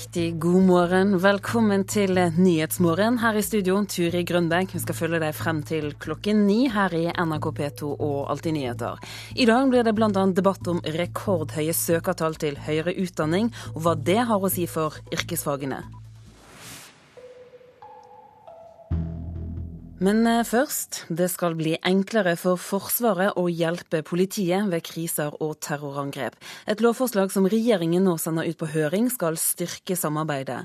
Riktig god morgen. Velkommen til Nyhetsmorgen. Her i studio, Turi Grønberg. Vi skal følge deg frem til klokken ni her i NRK P2 og Alltid nyheter. I dag blir det bl.a. debatt om rekordhøye søkertall til høyere utdanning, og hva det har å si for yrkesfagene. Men eh, først, det skal bli enklere for Forsvaret å hjelpe politiet ved kriser og terrorangrep. Et lovforslag som regjeringen nå sender ut på høring, skal styrke samarbeidet.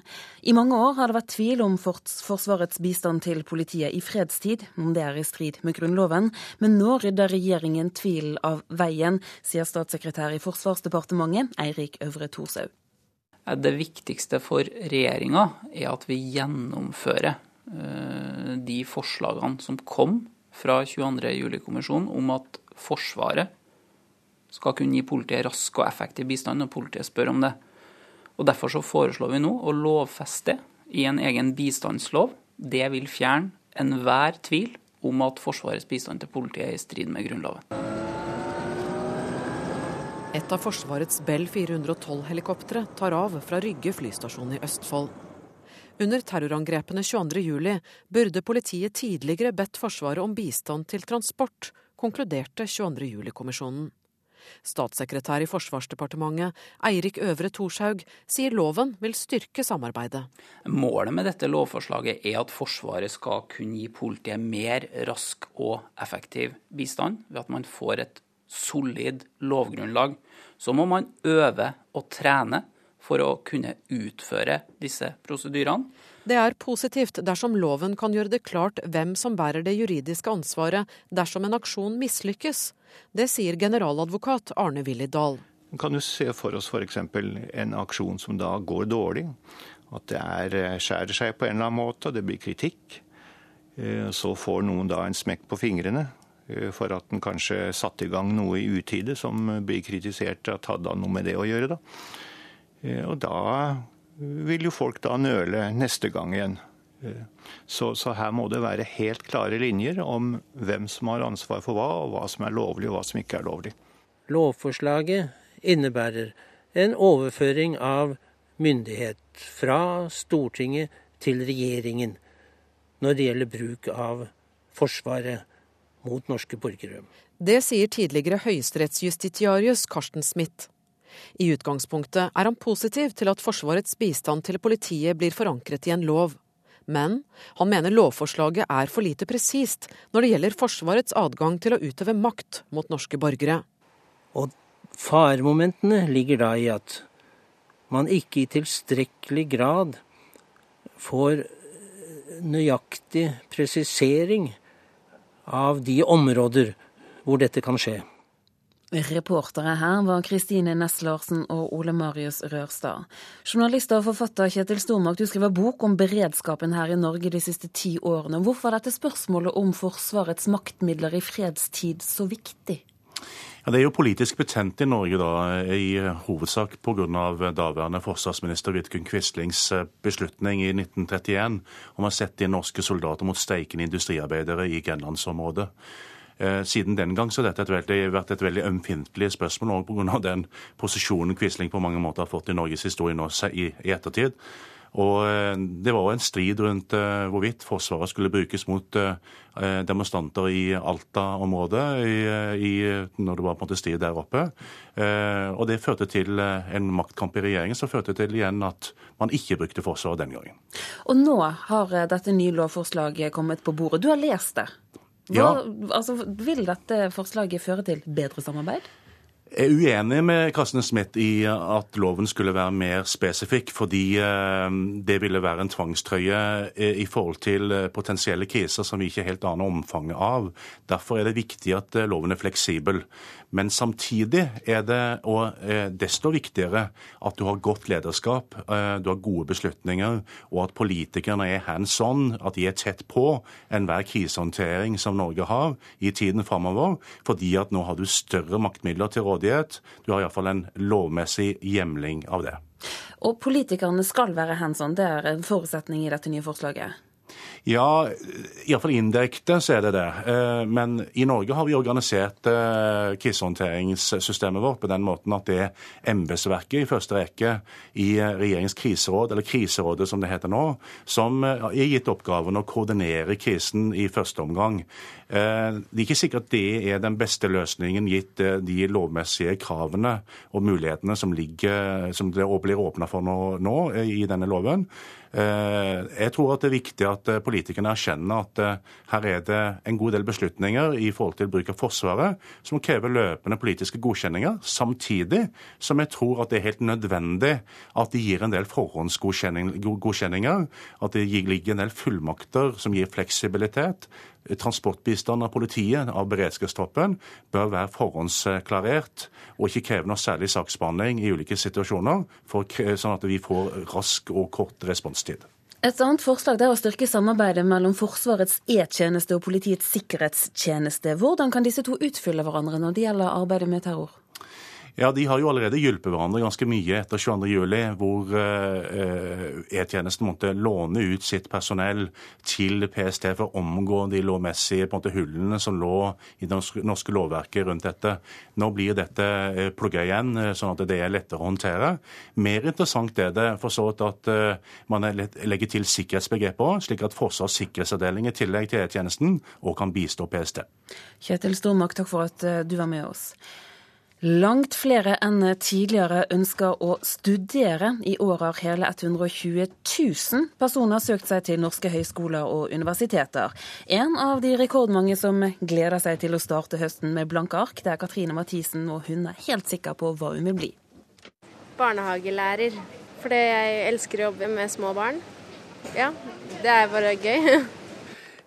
I mange år har det vært tvil om Forsvarets bistand til politiet i fredstid, om det er i strid med Grunnloven, men nå rydder regjeringen tvilen av veien, sier statssekretær i Forsvarsdepartementet Eirik Øvre Thorshaug. Det viktigste for regjeringa er at vi gjennomfører de forslagene som kom fra 22.07-kommisjonen om at Forsvaret skal kunne gi politiet rask og effektiv bistand når politiet spør om det. Og Derfor så foreslår vi nå å lovfeste i en egen bistandslov. Det vil fjerne enhver tvil om at Forsvarets bistand til politiet er i strid med Grunnloven. Et av Forsvarets Bell 412-helikoptre tar av fra Rygge flystasjon i Østfold. Under terrorangrepene 22.07 burde politiet tidligere bedt Forsvaret om bistand til transport, konkluderte 22.07-kommisjonen. Statssekretær i Forsvarsdepartementet Eirik Øvre Thorshaug sier loven vil styrke samarbeidet. Målet med dette lovforslaget er at Forsvaret skal kunne gi politiet mer rask og effektiv bistand, ved at man får et solid lovgrunnlag. Så må man øve og trene for å kunne utføre disse prosedyrene. Det er positivt dersom loven kan gjøre det klart hvem som bærer det juridiske ansvaret dersom en aksjon mislykkes. Det sier generaladvokat Arne Willy Dahl. Man kan jo se for oss f.eks. en aksjon som da går dårlig. At det er, eh, skjærer seg på en eller annen måte, og det blir kritikk. Eh, så får noen da en smekk på fingrene eh, for at den kanskje satte i gang noe i utide som blir kritisert at hadde noe med det å gjøre. da. Eh, og da vil jo folk da nøle neste gang igjen. Eh, så, så, her må det være helt klare linjer om hvem som har ansvar for hva, og hva som er lovlig og hva som ikke er lovlig. Lovforslaget innebærer en overføring av myndighet fra Stortinget til regjeringen når det gjelder bruk av Forsvaret mot norske borgere. Det sier tidligere høyesterettsjustitiarius Karsten Smith. I utgangspunktet er han positiv til at Forsvarets bistand til politiet blir forankret i en lov. Men han mener lovforslaget er for lite presist når det gjelder Forsvarets adgang til å utøve makt mot norske borgere. Og faremomentene ligger da i at man ikke i tilstrekkelig grad får nøyaktig presisering av de områder hvor dette kan skje. Reportere her var Kristine Næss Larsen og Ole Marius Rørstad. Journalist og forfatter Kjetil Stormark, du skriver bok om beredskapen her i Norge de siste ti årene. Hvorfor er dette spørsmålet om Forsvarets maktmidler i fredstid så viktig? Ja, det er jo politisk betent i Norge, da, i hovedsak pga. daværende forsvarsminister Vidkun Quislings eh, beslutning i 1931 om å sette inn norske soldater mot steikende industriarbeidere i grenlandsområdet. Eh, siden den gang så dette har vært et veldig ømfintlig spørsmål, òg pga. den posisjonen Quisling på mange måter har fått i Norges historie nå i, ettertid. Og eh, Det var en strid rundt uh, hvorvidt Forsvaret skulle brukes mot demonstranter i Alta-området når det var på en måte strid der oppe. Og Det førte til en maktkamp i regjeringen som førte til igjen at man ikke brukte Forsvaret den gangen. Og Nå har dette nye lovforslaget kommet på bordet. Du har lest det? Hva, ja. altså, vil dette forslaget føre til bedre samarbeid? Jeg er uenig med Karsten Smith i at loven skulle være mer spesifikk, fordi eh, det ville være en tvangstrøye eh, i forhold til eh, potensielle kriser som vi ikke helt aner omfanget av. Derfor er det viktig at loven er fleksibel. Men samtidig er det og desto viktigere at du har godt lederskap, du har gode beslutninger, og at politikerne er hands on, at de er tett på enhver krisehåndtering som Norge har i tiden framover, fordi at nå har du større maktmidler til rådighet. Du har iallfall en lovmessig hjemling av det. Og politikerne skal være hands on, det er en forutsetning i dette nye forslaget? Ja, iallfall indirekte så er det det. Eh, men i Norge har vi organisert eh, krisehåndteringssystemet vårt på den måten at det er embetsverket i første rekke i eh, regjeringens kriseråd, eller Kriserådet som det heter nå, som er gitt oppgaven å koordinere krisen i første omgang. Det er ikke sikkert det er den beste løsningen gitt de lovmessige kravene og mulighetene som, ligger, som det blir åpna for nå, nå i denne loven. Eh, jeg tror at det er viktig at eh, politikerne erkjenner at eh, her er det en god del beslutninger i forhold til bruk av Forsvaret som krever løpende politiske godkjenninger, samtidig som jeg tror at det er helt nødvendig at de gir en del forhåndsgodkjenninger, at det ligger en del fullmakter som gir fleksibilitet, transportbistand av politiet, av beredskapstroppen, bør være forhåndsklarert og ikke kreve noe særlig saksbehandling i ulike situasjoner, for, sånn at vi får rask og kort responstid. Et annet forslag er å styrke samarbeidet mellom Forsvarets E-tjeneste og Politiets sikkerhetstjeneste. Hvordan kan disse to utfylle hverandre når det gjelder arbeidet med terror? Ja, De har jo allerede hjulpet hverandre ganske mye etter 22.07, hvor eh, E-tjenesten måtte låne ut sitt personell til PST for å omgå de lovmessige måte, hullene som lå i det norske lovverket rundt dette. Nå blir dette eh, plugga igjen, eh, sånn at det er lettere å håndtere. Mer interessant er det for så vidt at man legger til sikkerhetsbegrepet òg, slik at Forsvarets sikkerhetsavdeling i tillegg til E-tjenesten òg kan bistå PST. Kjetil Stormak, takk for at du var med oss. Langt flere enn tidligere ønsker å studere. I år har hele 120 000 personer søkt seg til norske høyskoler og universiteter. En av de rekordmange som gleder seg til å starte høsten med blanke ark, det er Katrine Mathisen, og hun er helt sikker på hva hun vil bli. Barnehagelærer, fordi jeg elsker å jobbe med små barn. Ja, det er bare gøy.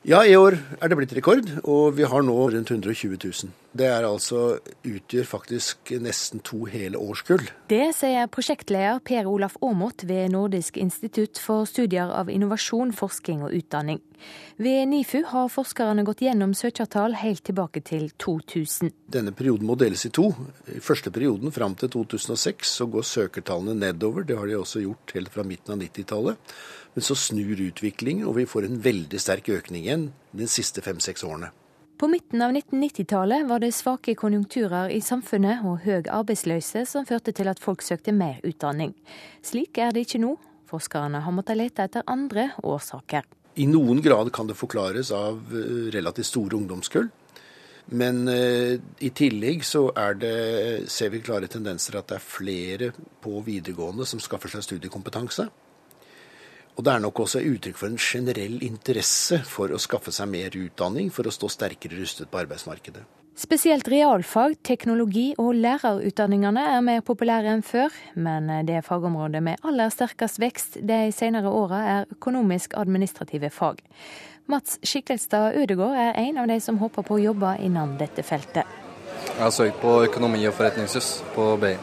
Ja, i år er det blitt rekord, og vi har nå rundt 120 000. Det er altså, utgjør faktisk nesten to hele årskull. Det sier prosjektleder Per Olaf Aamodt ved Nordisk institutt for studier av innovasjon, forskning og utdanning. Ved NIFU har forskerne gått gjennom søkertall helt tilbake til 2000. Denne perioden må deles i to. I første perioden fram til 2006 så går søkertallene nedover. Det har de også gjort helt fra midten av 90-tallet. Men så snur utviklingen, og vi får en veldig sterk økning igjen de siste fem-seks årene. På midten av 1990-tallet var det svake konjunkturer i samfunnet og høy arbeidsløse som førte til at folk søkte mer utdanning. Slik er det ikke nå. Forskerne har måttet lete etter andre årsaker. I noen grad kan det forklares av eh, relativt store ungdomskull. Men uh, i tillegg så det, ser vi klare tendenser at det er flere på videregående som skaffer seg studiekompetanse. Og det er nok også uttrykk for en generell interesse for å skaffe seg mer utdanning for å stå sterkere rustet på arbeidsmarkedet. Spesielt realfag, teknologi og lærerutdanningene er mer populære enn før, men det fagområdet med aller sterkest vekst de senere åra er økonomisk-administrative fag. Mats Skikkelstad Ødegård er en av de som håper på å jobbe innen dette feltet. Jeg har søkt på økonomi og forretningsjus på BI.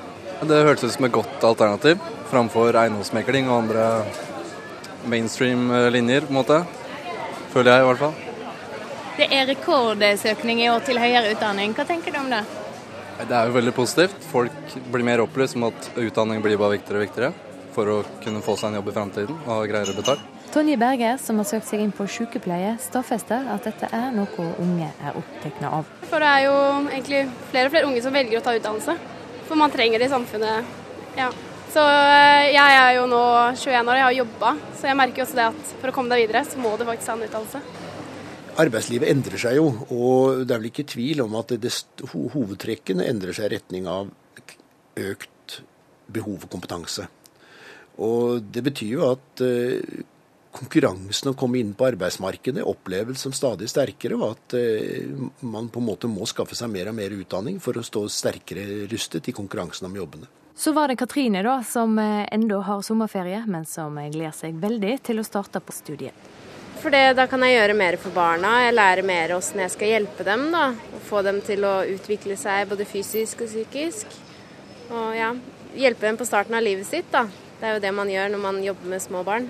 Det hørtes ut som et godt alternativ framfor eiendomsmekling og andre mainstream linjer, på en måte. Føler jeg i hvert fall. Det er rekordsøkning i år til høyere utdanning. Hva tenker du om det? Det er jo veldig positivt. Folk blir mer opplyst om at utdanning blir bare viktigere og viktigere for å kunne få seg en jobb i framtiden og ha greiere betalt. Tonje Berger, som har søkt seg inn på sykepleie, stadfester at dette er noe unge er opptatt av. For det er jo egentlig flere og flere unge som velger å ta utdannelse. For man trenger det i samfunnet. Ja. Så eh, jeg er 21 år, jeg har jobba, så jeg merker også det at for å komme deg videre, så må du faktisk ha en utdannelse. Arbeidslivet endrer seg jo, og det er vel ikke tvil om at det, hovedtrekkene endrer seg i retning av økt behov for kompetanse. Og det betyr jo at konkurransen konkurransen å komme inn på arbeidsmarkedet oppleves som stadig sterkere, og at uh, man på en måte må skaffe seg mer og mer utdanning for å stå sterkere rustet i konkurransen om jobbene. Så var det Katrine, da, som ennå enda har sommerferie, men som gleder seg veldig til å starte på studiet. For det, da kan jeg gjøre mer for barna. Jeg lærer mer hvordan jeg skal hjelpe dem. da, og Få dem til å utvikle seg både fysisk og psykisk. Og ja, hjelpe dem på starten av livet sitt. da. Det er jo det man gjør når man jobber med små barn.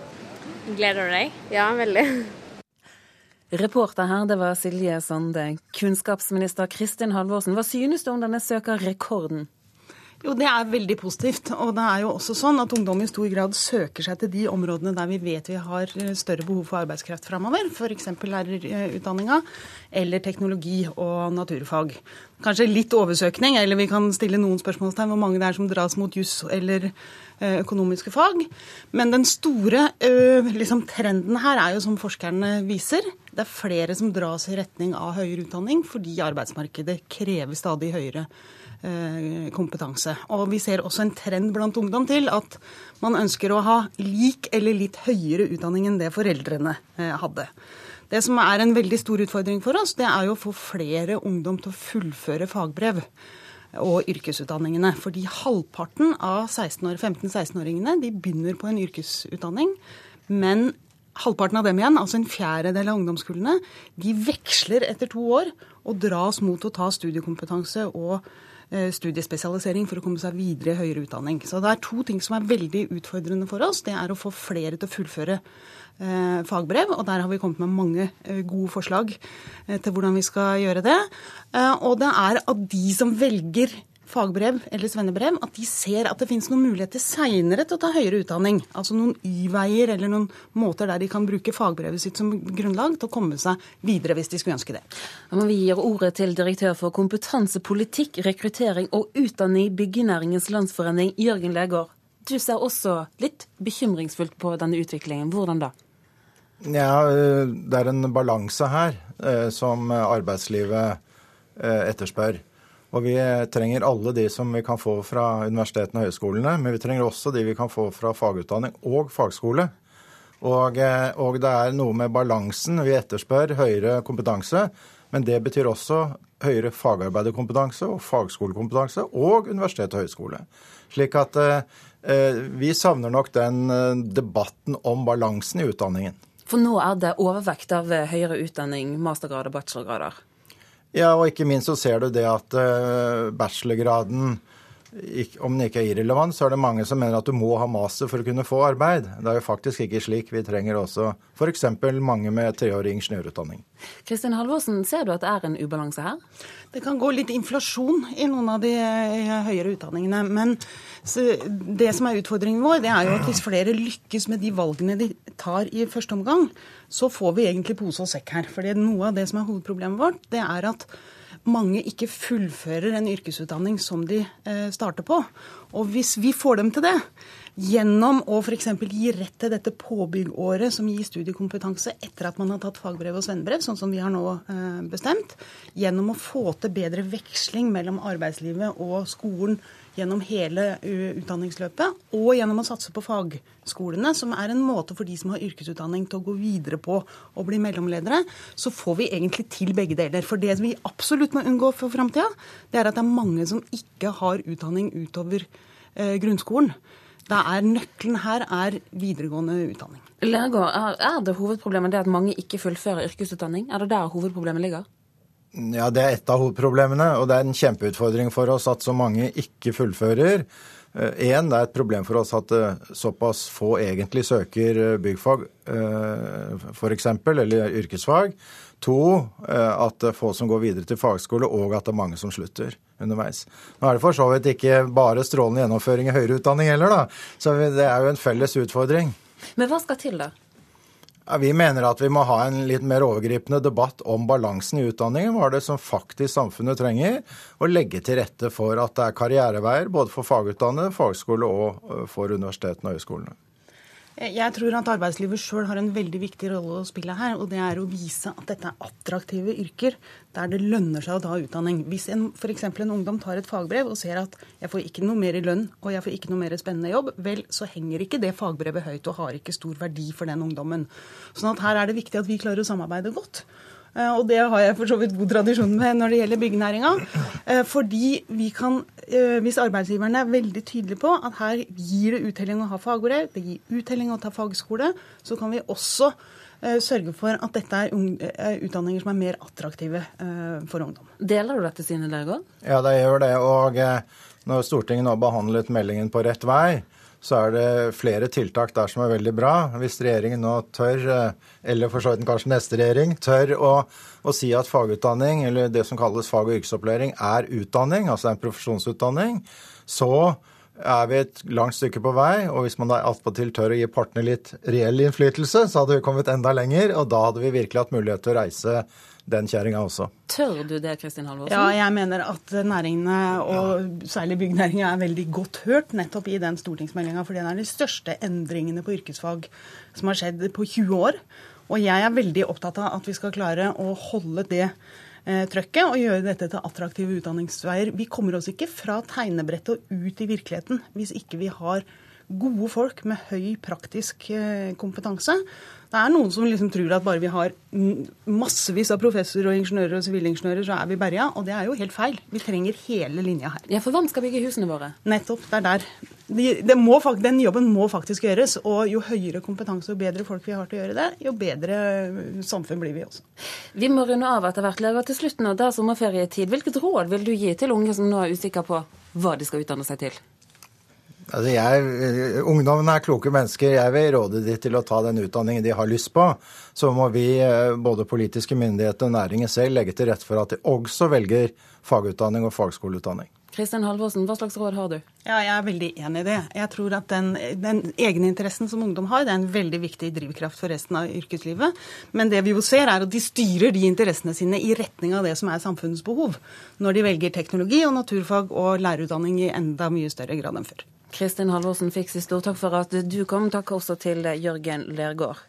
Gleder du deg? Ja, veldig. Reporter her, det var Silje Sande. Kunnskapsminister Kristin Halvorsen, hva synes du om denne søkerrekorden? Jo, Det er veldig positivt. Og det er jo også sånn at ungdom i stor grad søker seg til de områdene der vi vet vi har eh, større behov for arbeidskraft framover. F.eks. lærerutdanninga eller teknologi og naturfag. Kanskje litt oversøkning, eller vi kan stille noen spørsmålstegn hvor mange det er som dras mot juss eller eh, økonomiske fag. Men den store liksom, trenden her er jo som forskerne viser, det er flere som dras i retning av høyere utdanning fordi arbeidsmarkedet krever stadig høyere utdanning Eh, kompetanse. Og vi ser også en trend blant ungdom til at man ønsker å ha lik eller litt høyere utdanning enn det foreldrene eh, hadde. Det som er en veldig stor utfordring for oss, det er jo å få flere ungdom til å fullføre fagbrev og yrkesutdanningene. Fordi halvparten av 15-16-åringene de begynner på en yrkesutdanning. Men halvparten av dem igjen, altså en fjerdedel av ungdomskullene, de veksler etter to år og dras mot å ta studiekompetanse og Eh, studiespesialisering for å komme seg videre i høyere utdanning. Så det er to ting som er veldig utfordrende for oss. Det er å få flere til å fullføre eh, fagbrev, og der har vi kommet med mange eh, gode forslag til hvordan vi skal gjøre det. Og det er at de som velger fagbrev eller svennebrev, at de ser at det finnes noen muligheter seinere til å ta høyere utdanning. Altså noen Y-veier eller noen måter der de kan bruke fagbrevet sitt som grunnlag til å komme seg videre hvis de skulle ønske det. Ja, vi gir ordet til direktør for kompetansepolitikk, rekruttering og utdanning i Byggenæringens Landsforening, Jørgen Legård. Du ser også litt bekymringsfullt på denne utviklingen. Hvordan da? Ja, Det er en balanse her eh, som arbeidslivet eh, etterspør. Og vi trenger alle de som vi kan få fra universitetene og høyskolene, men vi trenger også de vi kan få fra fagutdanning og fagskole. Og, eh, og det er noe med balansen. Vi etterspør høyere kompetanse, men det betyr også høyere fagarbeiderkompetanse og fagskolekompetanse og universitet og høyskole. Slik at eh, eh, vi savner nok den eh, debatten om balansen i utdanningen. For nå er det overvekt av høyere utdanning, mastergrad og bachelorgrader? Ja, og ikke minst så ser du det at uh, bachelorgraden om den ikke er irrelevant, så er det mange som mener at du må ha master for å kunne få arbeid. Det er jo faktisk ikke slik. Vi trenger også f.eks. mange med treårig ingeniørutdanning. Kristin Halvorsen, ser du at det er en ubalanse her? Det kan gå litt inflasjon i noen av de eh, høyere utdanningene. Men det som er utfordringen vår, det er jo at hvis flere lykkes med de valgene de tar i første omgang, så får vi egentlig pose og sekk her. For noe av det som er hovedproblemet vårt, det er at mange ikke fullfører en yrkesutdanning som de eh, starter på. Og hvis vi får dem til det, gjennom å f.eks. gi rett til dette påbyggåret som gir studiekompetanse etter at man har tatt fagbrev og svennebrev, sånn som vi har nå eh, bestemt, gjennom å få til bedre veksling mellom arbeidslivet og skolen gjennom hele utdanningsløpet, og gjennom å satse på fagskolene, som er en måte for de som har yrkesutdanning til å gå videre på og bli mellomledere, så får vi egentlig til begge deler. For det vi absolutt må unngå for framtida, det er at det er mange som ikke har utdanning utover eh, grunnskolen. Er Nøkkelen her er videregående utdanning. Leger, er det hovedproblemet det at mange ikke fullfører yrkesutdanning? Er det der hovedproblemet ligger? Ja, Det er et av hovedproblemene, og det er en kjempeutfordring for oss at så mange ikke fullfører. Eh, det er et problem for oss at eh, såpass få egentlig søker eh, byggfag f.eks., eller yrkesfag. To, at det er få som går videre til fagskole, og at det er mange som slutter underveis. Nå er det for så vidt ikke bare strålende gjennomføring i høyere utdanning heller, da. Så det er jo en felles utfordring. Men hva skal til, da? Ja, vi mener at vi må ha en litt mer overgripende debatt om balansen i utdanningen. Hva er det som faktisk samfunnet trenger? Og legge til rette for at det er karriereveier både for fagutdannede, fagskole og for universitetene og høyskolene. Jeg tror at arbeidslivet sjøl har en veldig viktig rolle å spille her. Og det er å vise at dette er attraktive yrker der det lønner seg å ta utdanning. Hvis f.eks. en ungdom tar et fagbrev og ser at jeg får ikke noe mer i lønn og jeg får ikke noe mer spennende jobb, vel, så henger ikke det fagbrevet høyt og har ikke stor verdi for den ungdommen. Sånn at her er det viktig at vi klarer å samarbeide godt. Eh, og det har jeg for så vidt god tradisjon med når det gjelder byggenæringa. Eh, fordi vi kan, eh, hvis arbeidsgiverne er veldig tydelige på at her gir det uttelling å ha fagbrev, det gir uttelling å ta fagskole, så kan vi også sørge for at dette er utdanninger som er mer attraktive for ungdom. Deler du dette synet, Leirgård? Ja, det gjør det. Og når Stortinget nå behandlet meldingen på rett vei, så er det flere tiltak der som er veldig bra. Hvis regjeringen nå tør, eh, eller for så vidt kanskje neste regjering, tør å, å, si at fagutdanning, eller det som kalles fag- og yrkesopplæring, er utdanning, altså en profesjonsutdanning, så er vi et langt stykke på vei. Og hvis man da attpåtil tør å gi partene litt reell innflytelse, så hadde vi kommet enda lenger, og da hadde vi virkelig hatt mulighet til å reise den kjerringa også. Tør du det, Kristin Halvorsen? Ja, jeg mener at næringene, og særlig byggnæringa, er veldig godt hørt nettopp i den stortingsmeldinga. For det er de største endringene på yrkesfag som har skjedd på 20 år. Og jeg er veldig opptatt av at vi skal klare å holde det eh, trøkket og gjøre dette til attraktive utdanningsveier. Vi kommer oss ikke fra tegnebrettet og ut i virkeligheten hvis ikke vi har gode folk med høy praktisk eh, kompetanse. Det er noen som liksom tror at bare vi har massevis av professorer og ingeniører og sivilingeniører, så er vi berga. Og det er jo helt feil. Vi trenger hele linja her. Ja, For hvem skal bygge husene våre? Nettopp. Det er der. De, de må, den jobben må faktisk gjøres. Og jo høyere kompetanse og bedre folk vi har til å gjøre det, jo bedre samfunn blir vi også. Vi må runde av etter hvert. Lever til slutten av det er sommerferietid. Hvilket råd vil du gi til unge som nå er usikre på hva de skal utdanne seg til? Altså jeg, ungdommen er kloke mennesker. Jeg vil råde de til å ta den utdanningen de har lyst på. Så må vi, eh, både politiske myndigheter og næringen selv, legge til rette for at de også velger fagutdanning og fagskoleutdanning. Kristian Halvorsen, hva slags råd har du? Ja, Jeg er veldig enig i det. Jeg tror at den, den egeninteressen som ungdom har, det er en veldig viktig drivkraft for resten av yrkeslivet. Men det vi jo ser, er at de styrer de interessene sine i retning av det som er samfunnets behov, når de velger teknologi og naturfag og lærerutdanning i enda mye større grad enn før. Kristin Halvorsen Fikse, stor takk for at du kom. Takk også til Jørgen Lergård.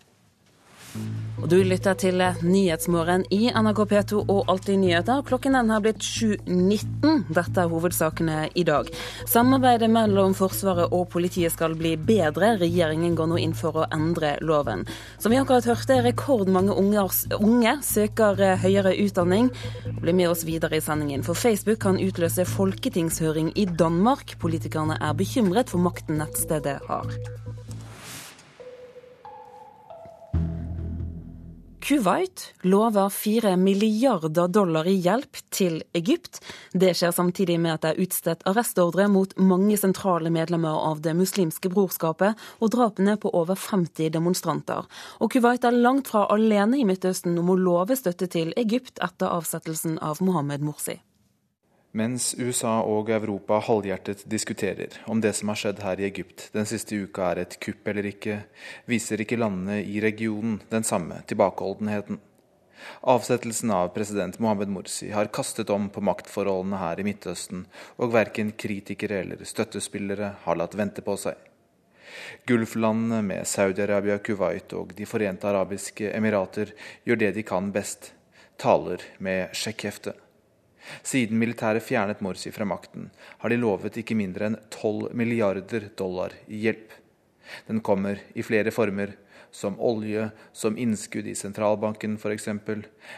Og Du lytter til Nyhetsmorgen i NRK P2 og Alltid nyheter. Klokken den har blitt 7.19. Dette er hovedsakene i dag. Samarbeidet mellom Forsvaret og politiet skal bli bedre. Regjeringen går nå inn for å endre loven. Som vi akkurat hørte, rekordmange unge, unge søker høyere utdanning. Bli med oss videre i sendingen, for Facebook kan utløse folketingshøring i Danmark. Politikerne er bekymret for makten nettstedet har. Kuwait lover fire milliarder dollar i hjelp til Egypt. Det skjer samtidig med at det er utstedt arrestordre mot mange sentrale medlemmer av Det muslimske brorskapet og drapene på over 50 demonstranter. Og Kuwait er langt fra alene i Midtøsten om å love støtte til Egypt etter avsettelsen av Mohammed Morsi. Mens USA og Europa halvhjertet diskuterer om det som har skjedd her i Egypt den siste uka er et kupp eller ikke, viser ikke landene i regionen den samme tilbakeholdenheten. Avsettelsen av president Mohammed Morsi har kastet om på maktforholdene her i Midtøsten, og verken kritikere eller støttespillere har latt vente på seg. Gulflandene med Saudi-Arabia, Kuwait og De forente arabiske emirater gjør det de kan best, taler med sjekkhefte. Siden militæret fjernet Morsi fra makten, har de lovet ikke mindre enn 12 milliarder dollar i hjelp. Den kommer i flere former, som olje, som innskudd i sentralbanken f.eks.,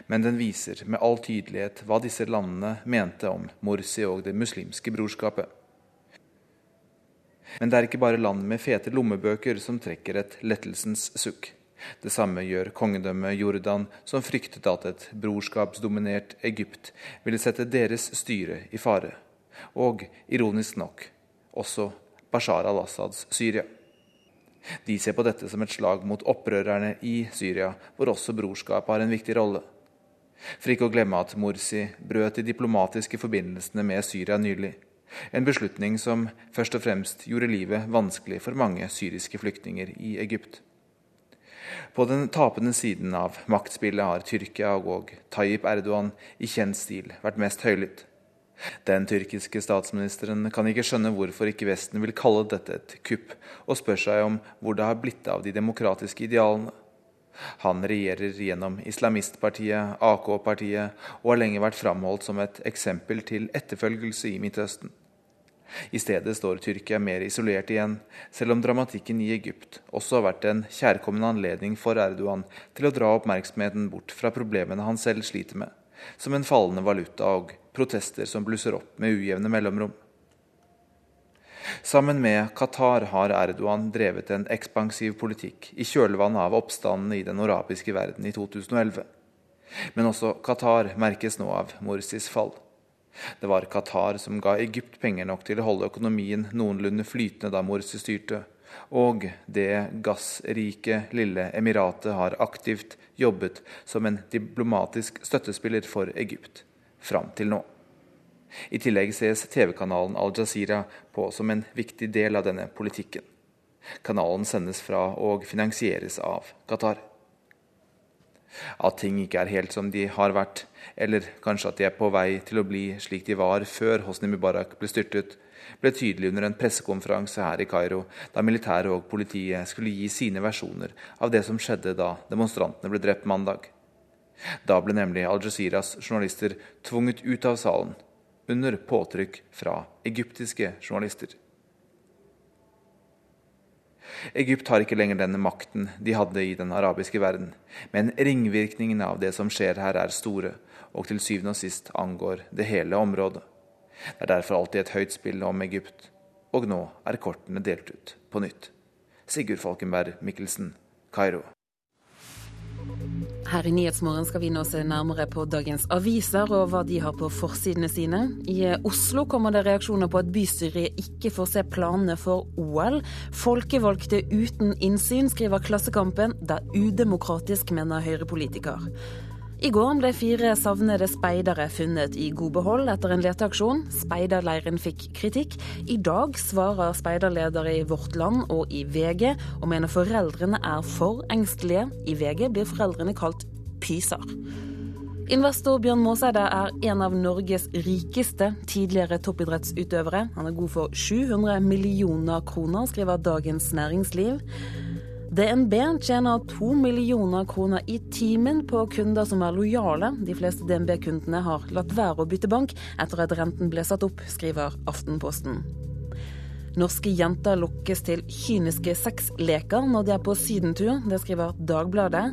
men den viser med all tydelighet hva disse landene mente om Morsi og det muslimske brorskapet. Men det er ikke bare land med fete lommebøker som trekker et lettelsens sukk. Det samme gjør kongedømmet Jordan, som fryktet at et brorskapsdominert Egypt ville sette deres styre i fare. Og, ironisk nok, også Bashar al-Assads Syria. De ser på dette som et slag mot opprørerne i Syria, hvor også brorskapet har en viktig rolle. For ikke å glemme at Morsi brøt de diplomatiske forbindelsene med Syria nylig. En beslutning som først og fremst gjorde livet vanskelig for mange syriske flyktninger i Egypt. På den tapende siden av maktspillet har Tyrkia og Tayyip Erdogan i kjent stil vært mest høylytt. Den tyrkiske statsministeren kan ikke skjønne hvorfor ikke Vesten vil kalle dette et kupp, og spør seg om hvor det har blitt av de demokratiske idealene. Han regjerer gjennom islamistpartiet, AK-partiet, og har lenge vært framholdt som et eksempel til etterfølgelse i Midtøsten. I stedet står Tyrkia mer isolert igjen, selv om dramatikken i Egypt også har vært en kjærkommen anledning for Erdogan til å dra oppmerksomheten bort fra problemene han selv sliter med, som en fallende valuta og protester som blusser opp med ujevne mellomrom. Sammen med Qatar har Erdogan drevet en ekspansiv politikk i kjølvannet av oppstandene i den arabiske verden i 2011. Men også Qatar merkes nå av Morsis fall. Det var Qatar som ga Egypt penger nok til å holde økonomien noenlunde flytende da Morsi styrte, og det gassrike lille emiratet har aktivt jobbet som en diplomatisk støttespiller for Egypt fram til nå. I tillegg ses TV-kanalen Al Jazeera på som en viktig del av denne politikken. Kanalen sendes fra og finansieres av Qatar. At ting ikke er helt som de har vært, eller kanskje at de er på vei til å bli slik de var før Hosni Mubarak ble styrtet, ble tydelig under en pressekonferanse her i Kairo, da militæret og politiet skulle gi sine versjoner av det som skjedde da demonstrantene ble drept mandag. Da ble nemlig Al-Jaziras journalister tvunget ut av salen, under påtrykk fra egyptiske journalister. Egypt har ikke lenger denne makten de hadde i den arabiske verden, men ringvirkningene av det som skjer her er store, og til syvende og sist angår det hele området. Det er derfor alltid et høyt spill om Egypt, og nå er kortene delt ut på nytt. Sigurd Falkenberg Mikkelsen, Kairo. Her i Nyhetsmorgen skal vi nå se nærmere på dagens aviser og hva de har på forsidene sine. I Oslo kommer det reaksjoner på at bystyret ikke får se planene for OL. Folkevalgte uten innsyn, skriver Klassekampen. Det er udemokratisk, mener Høyre-politiker. I går ble fire savnede speidere funnet i god behold etter en leteaksjon. Speiderleiren fikk kritikk. I dag svarer speiderledere i Vårt Land og i VG og mener foreldrene er for engstelige. I VG blir foreldrene kalt pyser. Investor Bjørn Maaseide er en av Norges rikeste tidligere toppidrettsutøvere. Han er god for 700 millioner kroner, skriver Dagens Næringsliv. DNB tjener to millioner kroner i timen på kunder som er lojale. De fleste DNB-kundene har latt være å bytte bank etter at renten ble satt opp, skriver Aftenposten. Norske jenter lukkes til kyniske sexleker når de er på sydentur. Det skriver Dagbladet.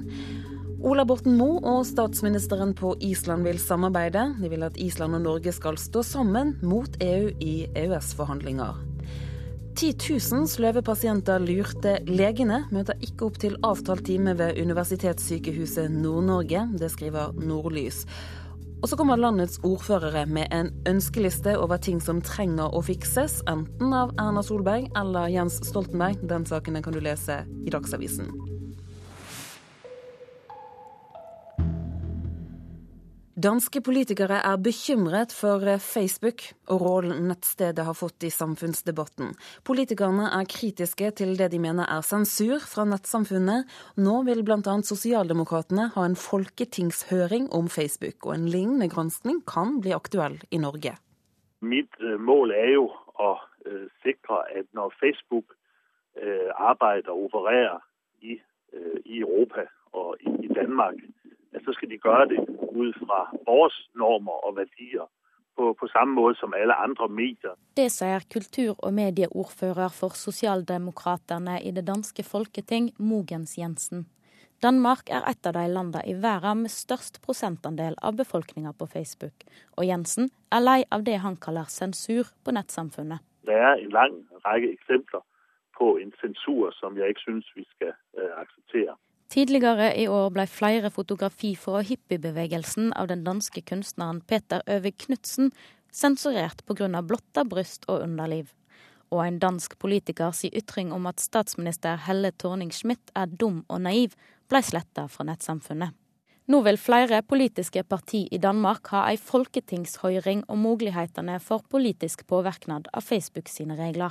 Ola Borten Moe og statsministeren på Island vil samarbeide. De vil at Island og Norge skal stå sammen mot EU i EØS-forhandlinger. 10 000 sløvepasienter lurte legene, møter ikke opp til avtalt time ved Universitetssykehuset Nord-Norge. Det skriver Nordlys. Og så kommer landets ordførere med en ønskeliste over ting som trenger å fikses, enten av Erna Solberg eller Jens Stoltenberg. Den saken kan du lese i Dagsavisen. Danske politikere er bekymret for Facebook og rollen nettstedet har fått i samfunnsdebatten. Politikerne er kritiske til det de mener er sensur fra nettsamfunnet. Nå vil bl.a. Sosialdemokratene ha en folketingshøring om Facebook, og en lignende granskning kan bli aktuell i Norge. Mitt øh, mål er jo å øh, sikre at når Facebook arbeider og opererer i, i Europa og i Danmark, så skal de gjøre det ut fra våre normer og verdier. På, på, samme måte som alle andre medier. Det sier kultur- og medieordfører for Sosialdemokraterne i det danske folketing, Mogens Jensen. Danmark er et av de landene i verden med størst prosentandel av befolkninga på Facebook. Og Jensen er lei av det han kaller sensur på nettsamfunnet. Det er en lang rekke eksempler på en sensur som jeg ikke syns vi skal uh, akseptere. Tidligere i år ble flere fotografi fra hippiebevegelsen av den danske kunstneren Peter Øvig Knutsen sensurert pga. blotta bryst og underliv. Og en dansk politiker politikers ytring om at statsminister Helle Thorning-Schmidt er dum og naiv, ble sletta fra nettsamfunnet. Nå vil flere politiske parti i Danmark ha ei folketingshøyring om mulighetene for politisk påvirknad av Facebook sine regler.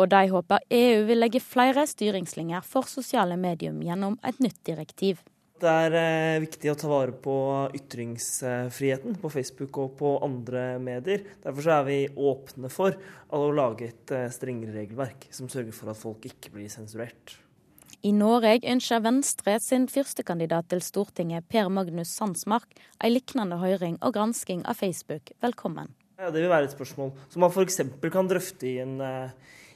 Og de håper EU vil legge flere styringslinjer for sosiale medium gjennom et nytt direktiv. Det er eh, viktig å ta vare på ytringsfriheten på Facebook og på andre medier. Derfor er vi åpne for å lage et eh, strengere regelverk som sørger for at folk ikke blir sensurert. I Norge ønsker Venstre sin førstekandidat til Stortinget, Per Magnus Sandsmark, en lignende høring og gransking av Facebook velkommen. Ja, det vil være et spørsmål som man f.eks. kan drøfte i en uh,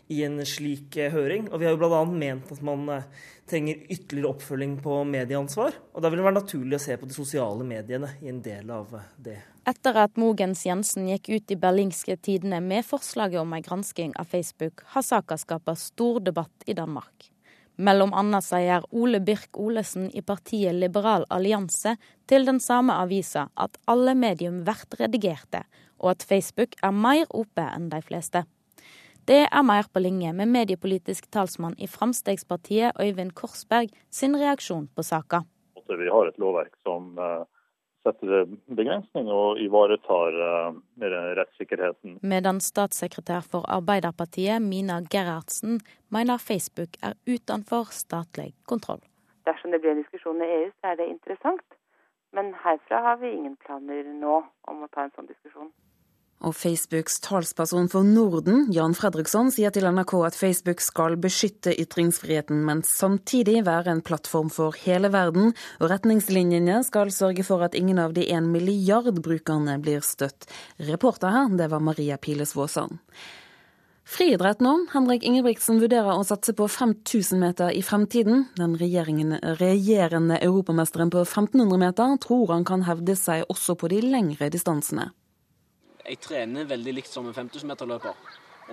i en slik eh, høring. Og vi har jo bl.a. ment at man eh, trenger ytterligere oppfølging på medieansvar. Og da vil det være naturlig å se på de sosiale mediene i en del av eh, det. Etter at Mogens Jensen gikk ut i Berlingske Tidene med forslaget om en gransking av Facebook, har saka skapa stor debatt i Danmark. Mellom annet sier Ole Birk Olesen i partiet Liberal allianse til den samme avisa at alle medium blir redigerte, og at Facebook er mer ope enn de fleste. Det er mer på linje med mediepolitisk talsmann i Fremskrittspartiet, Øyvind Korsberg, sin reaksjon på saka. Vi har et lovverk som uh, setter begrensning og ivaretar uh, rettssikkerheten. Medan statssekretær for Arbeiderpartiet, Mina Gerhardsen, mener Facebook er utenfor statlig kontroll. Dersom det blir en diskusjon i EU, så er det interessant. Men herfra har vi ingen planer nå om å ta en sånn diskusjon. Og Facebooks talsperson for Norden, Jan Fredriksson, sier til NRK at Facebook skal beskytte ytringsfriheten, men samtidig være en plattform for hele verden, og retningslinjene skal sørge for at ingen av de en milliard brukerne blir støtt. Reporter her, det var Maria Piles Våsan. Friidrett nå. Henrik Ingebrigtsen vurderer å satse på 5000 meter i fremtiden. Den regjerende europamesteren på 1500 meter tror han kan hevde seg også på de lengre distansene. Jeg trener veldig likt som en 5000-meterløper.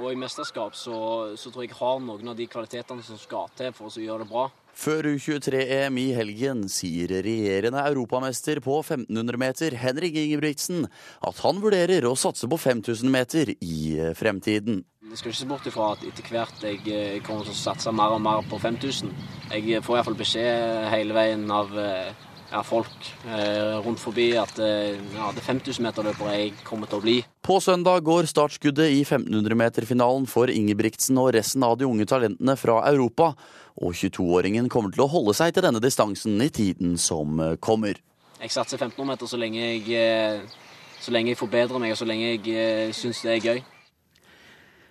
Og i mesterskap så, så, tror jeg jeg har noen av de kvalitetene som skal til for å gjøre det bra. Før U23-EM i helgen sier regjerende europamester på 1500 meter Henrik Ingebrigtsen at han vurderer å satse på 5000 meter i fremtiden. Jeg skal ikke se bort ifra at etter hvert jeg kommer til å satse mer og mer på 5000. Jeg får iallfall beskjed hele veien av eh, ja, folk eh, rundt forbi at eh, ja, det 5000-meterløpere jeg kommer til å bli. På søndag går startskuddet i 1500-meterfinalen for Ingebrigtsen og resten av de unge talentene fra Europa. Og 22-åringen kommer til å holde seg til denne distansen i tiden som eh, kommer. Jeg satser 1500 meter så lenge jeg, eh, så lenge jeg forbedrer meg og så lenge jeg syns det er gøy.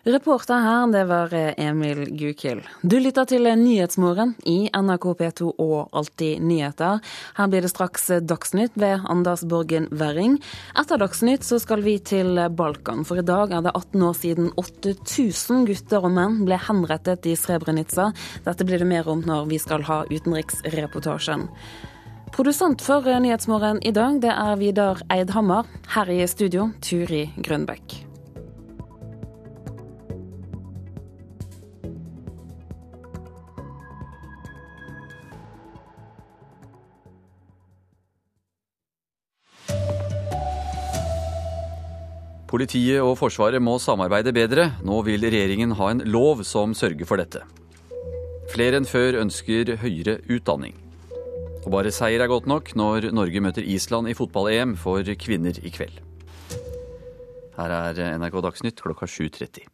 Reporter her, det var eh, Emil Gukild. Du lytter til Nyhetsmorgen i NRK P2 og Alltid nyheter. Her blir det straks Dagsnytt ved Anders Borgen Werring. Etter Dagsnytt så skal vi til Balkan, for i dag er det 18 år siden 8000 gutter og menn ble henrettet i Srebrenica. Dette blir det mer om når vi skal ha utenriksreportasjen. Produsent for Nyhetsmorgen i dag, det er Vidar Eidhammer. Her i studio, Turi Grønbekk. Politiet og Forsvaret må samarbeide bedre. Nå vil regjeringen ha en lov som sørger for dette. Flere enn før ønsker høyere utdanning. Og bare seier er godt nok når Norge møter Island i fotball-EM for kvinner i kveld. Her er NRK Dagsnytt klokka 7.30.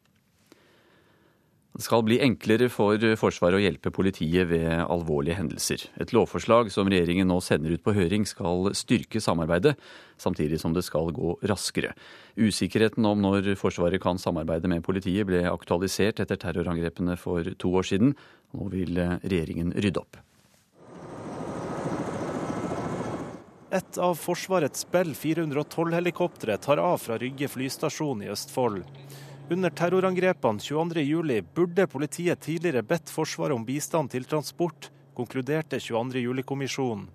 Det skal bli enklere for Forsvaret å hjelpe politiet ved alvorlige hendelser. Et lovforslag som regjeringen nå sender ut på høring skal styrke samarbeidet, samtidig som det skal gå raskere. Usikkerheten om når Forsvaret kan samarbeide med politiet ble aktualisert etter terrorangrepene for to år siden. Nå vil regjeringen rydde opp. Et av Forsvarets Bell 412-helikoptre tar av fra Rygge flystasjon i Østfold. Under terrorangrepene 22.07 burde politiet tidligere bedt Forsvaret om bistand til transport, konkluderte 22.07-kommisjonen.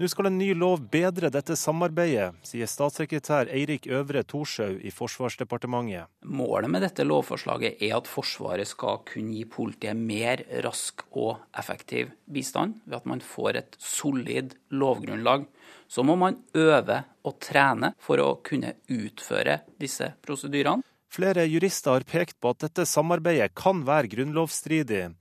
Nå skal en ny lov bedre dette samarbeidet, sier statssekretær Eirik Øvre Thorshaug i Forsvarsdepartementet. Målet med dette lovforslaget er at Forsvaret skal kunne gi politiet mer rask og effektiv bistand, ved at man får et solid lovgrunnlag. Så må man øve og trene for å kunne utføre disse prosedyrene. Flere jurister har pekt på at dette samarbeidet kan være grunnlovsstridig.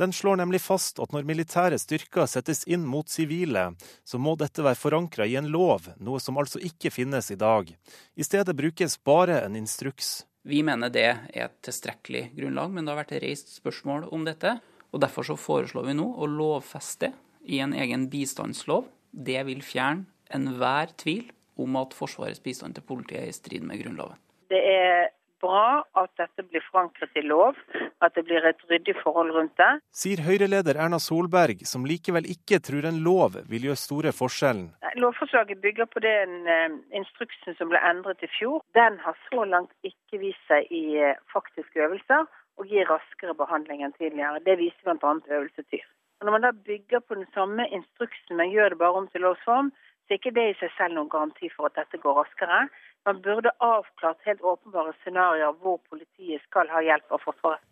Den slår nemlig fast at når militære styrker settes inn mot sivile, så må dette være forankra i en lov, noe som altså ikke finnes i dag. I stedet brukes bare en instruks. Vi mener det er et tilstrekkelig grunnlag, men det har vært reist spørsmål om dette. og Derfor så foreslår vi nå å lovfeste i en egen bistandslov. Det vil fjerne enhver tvil om at Forsvarets bistand til politiet er i strid med Grunnloven. Det er bra at dette blir forankret i lov, at det blir et ryddig forhold rundt det. Sier Høyre-leder Erna Solberg, som likevel ikke tror en lov vil gjøre store forskjellen. Lovforslaget bygger på den uh, instruksen som ble endret i fjor. Den har så langt ikke vist seg i uh, faktiske øvelser og gir raskere behandling enn tidligere. Det viser bl.a. øvelse TYR. Når man da bygger på den samme instruksen, men gjør det bare om til lovsform, så er ikke det i seg selv noen garanti for at dette går raskere. Man burde avklart helt åpenbare scenarioer hvor politiet skal ha hjelp av Forsvaret.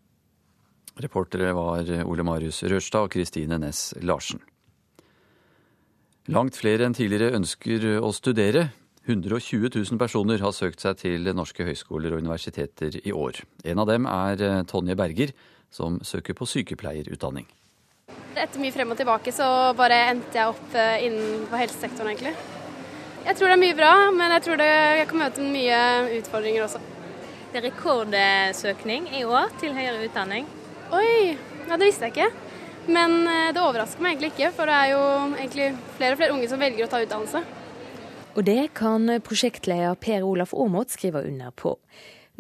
Reportere var Ole Marius Rørstad og Kristine Næss Larsen. Langt flere enn tidligere ønsker å studere. 120 000 personer har søkt seg til norske høyskoler og universiteter i år. En av dem er Tonje Berger, som søker på sykepleierutdanning. Etter mye frem og tilbake så bare endte jeg opp eh, innenfor helsesektoren, egentlig. Jeg tror det er mye bra, men jeg tror det, jeg kan møte mye utfordringer også. Det er rekordsøkning i år til høyere utdanning. Oi, ja det visste jeg ikke. Men eh, det overrasker meg egentlig ikke, for det er jo egentlig flere og flere unge som velger å ta utdannelse. Og det kan prosjektleder Per Olaf Aamodt skrive under på.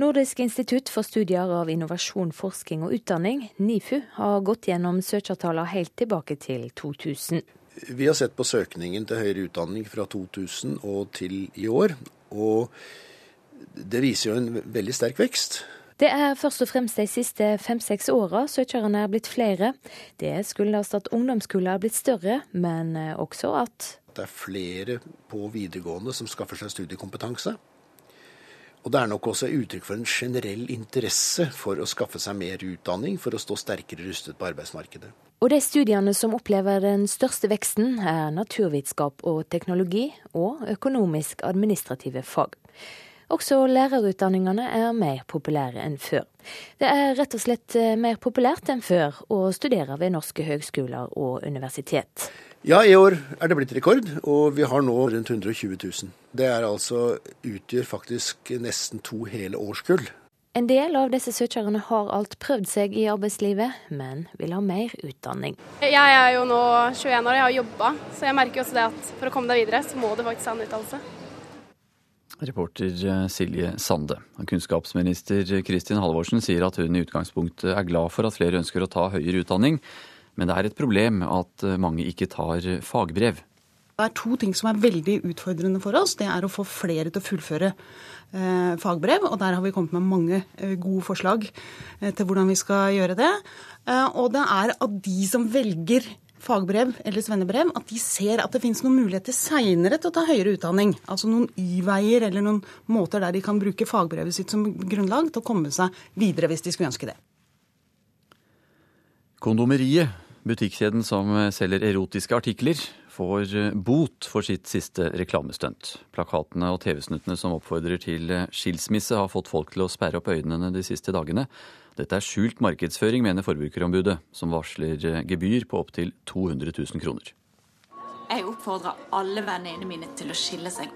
Nordisk institutt for studier av innovasjon, forskning og utdanning, NIFU, har gått gjennom søkertallene helt tilbake til 2000. Vi har sett på søkningen til høyere utdanning fra 2000 og til i år. Og det viser jo en veldig sterk vekst. Det er først og fremst de siste fem-seks åra søkerne er blitt flere. Det skyldes at ungdomskullet er blitt større, men også at det er flere på videregående som skaffer seg studiekompetanse. Og det er nok også uttrykk for en generell interesse for å skaffe seg mer utdanning for å stå sterkere rustet på arbeidsmarkedet. Og de studiene som opplever den største veksten, er naturvitenskap og teknologi og økonomisk administrative fag. Også lærerutdanningene er mer populære enn før. Det er rett og slett mer populært enn før å studere ved norske høgskoler og universitet. Ja, i år er det blitt rekord, og vi har nå rundt 120 000. Det er altså, utgjør faktisk nesten to hele årskull. En del av disse søkerne har alt prøvd seg i arbeidslivet, men vil ha mer utdanning. Jeg er jo nå 21 år, jeg har jobba, så jeg merker også det at for å komme deg videre, så må du faktisk ha en utdannelse. Reporter eh, Silje Sande. Kunnskapsminister Kristin Halvorsen sier at hun i utgangspunktet er glad for at flere ønsker å ta høyere utdanning, men det er et problem at eh, mange ikke tar fagbrev. Det er to ting som er veldig utfordrende for oss. Det er å få flere til å fullføre eh, fagbrev. Og der har vi kommet med mange gode forslag til hvordan vi skal gjøre det. Og det er at de som velger fagbrev eller svennebrev, at de ser at det finnes noen muligheter seinere til å ta høyere utdanning. Altså noen Y-veier eller noen måter der de kan bruke fagbrevet sitt som grunnlag til å komme seg videre hvis de skulle ønske det. Kondomeriet, butikkjeden som selger erotiske artikler, får bot for sitt siste reklamestunt. Plakatene og TV-snuttene som oppfordrer til skilsmisse, har fått folk til å sperre opp øynene de siste dagene. Dette er skjult markedsføring, mener Forbrukerombudet, som varsler gebyr på opptil 200 000 kroner. Jeg oppfordrer alle vennene mine til å skille seg.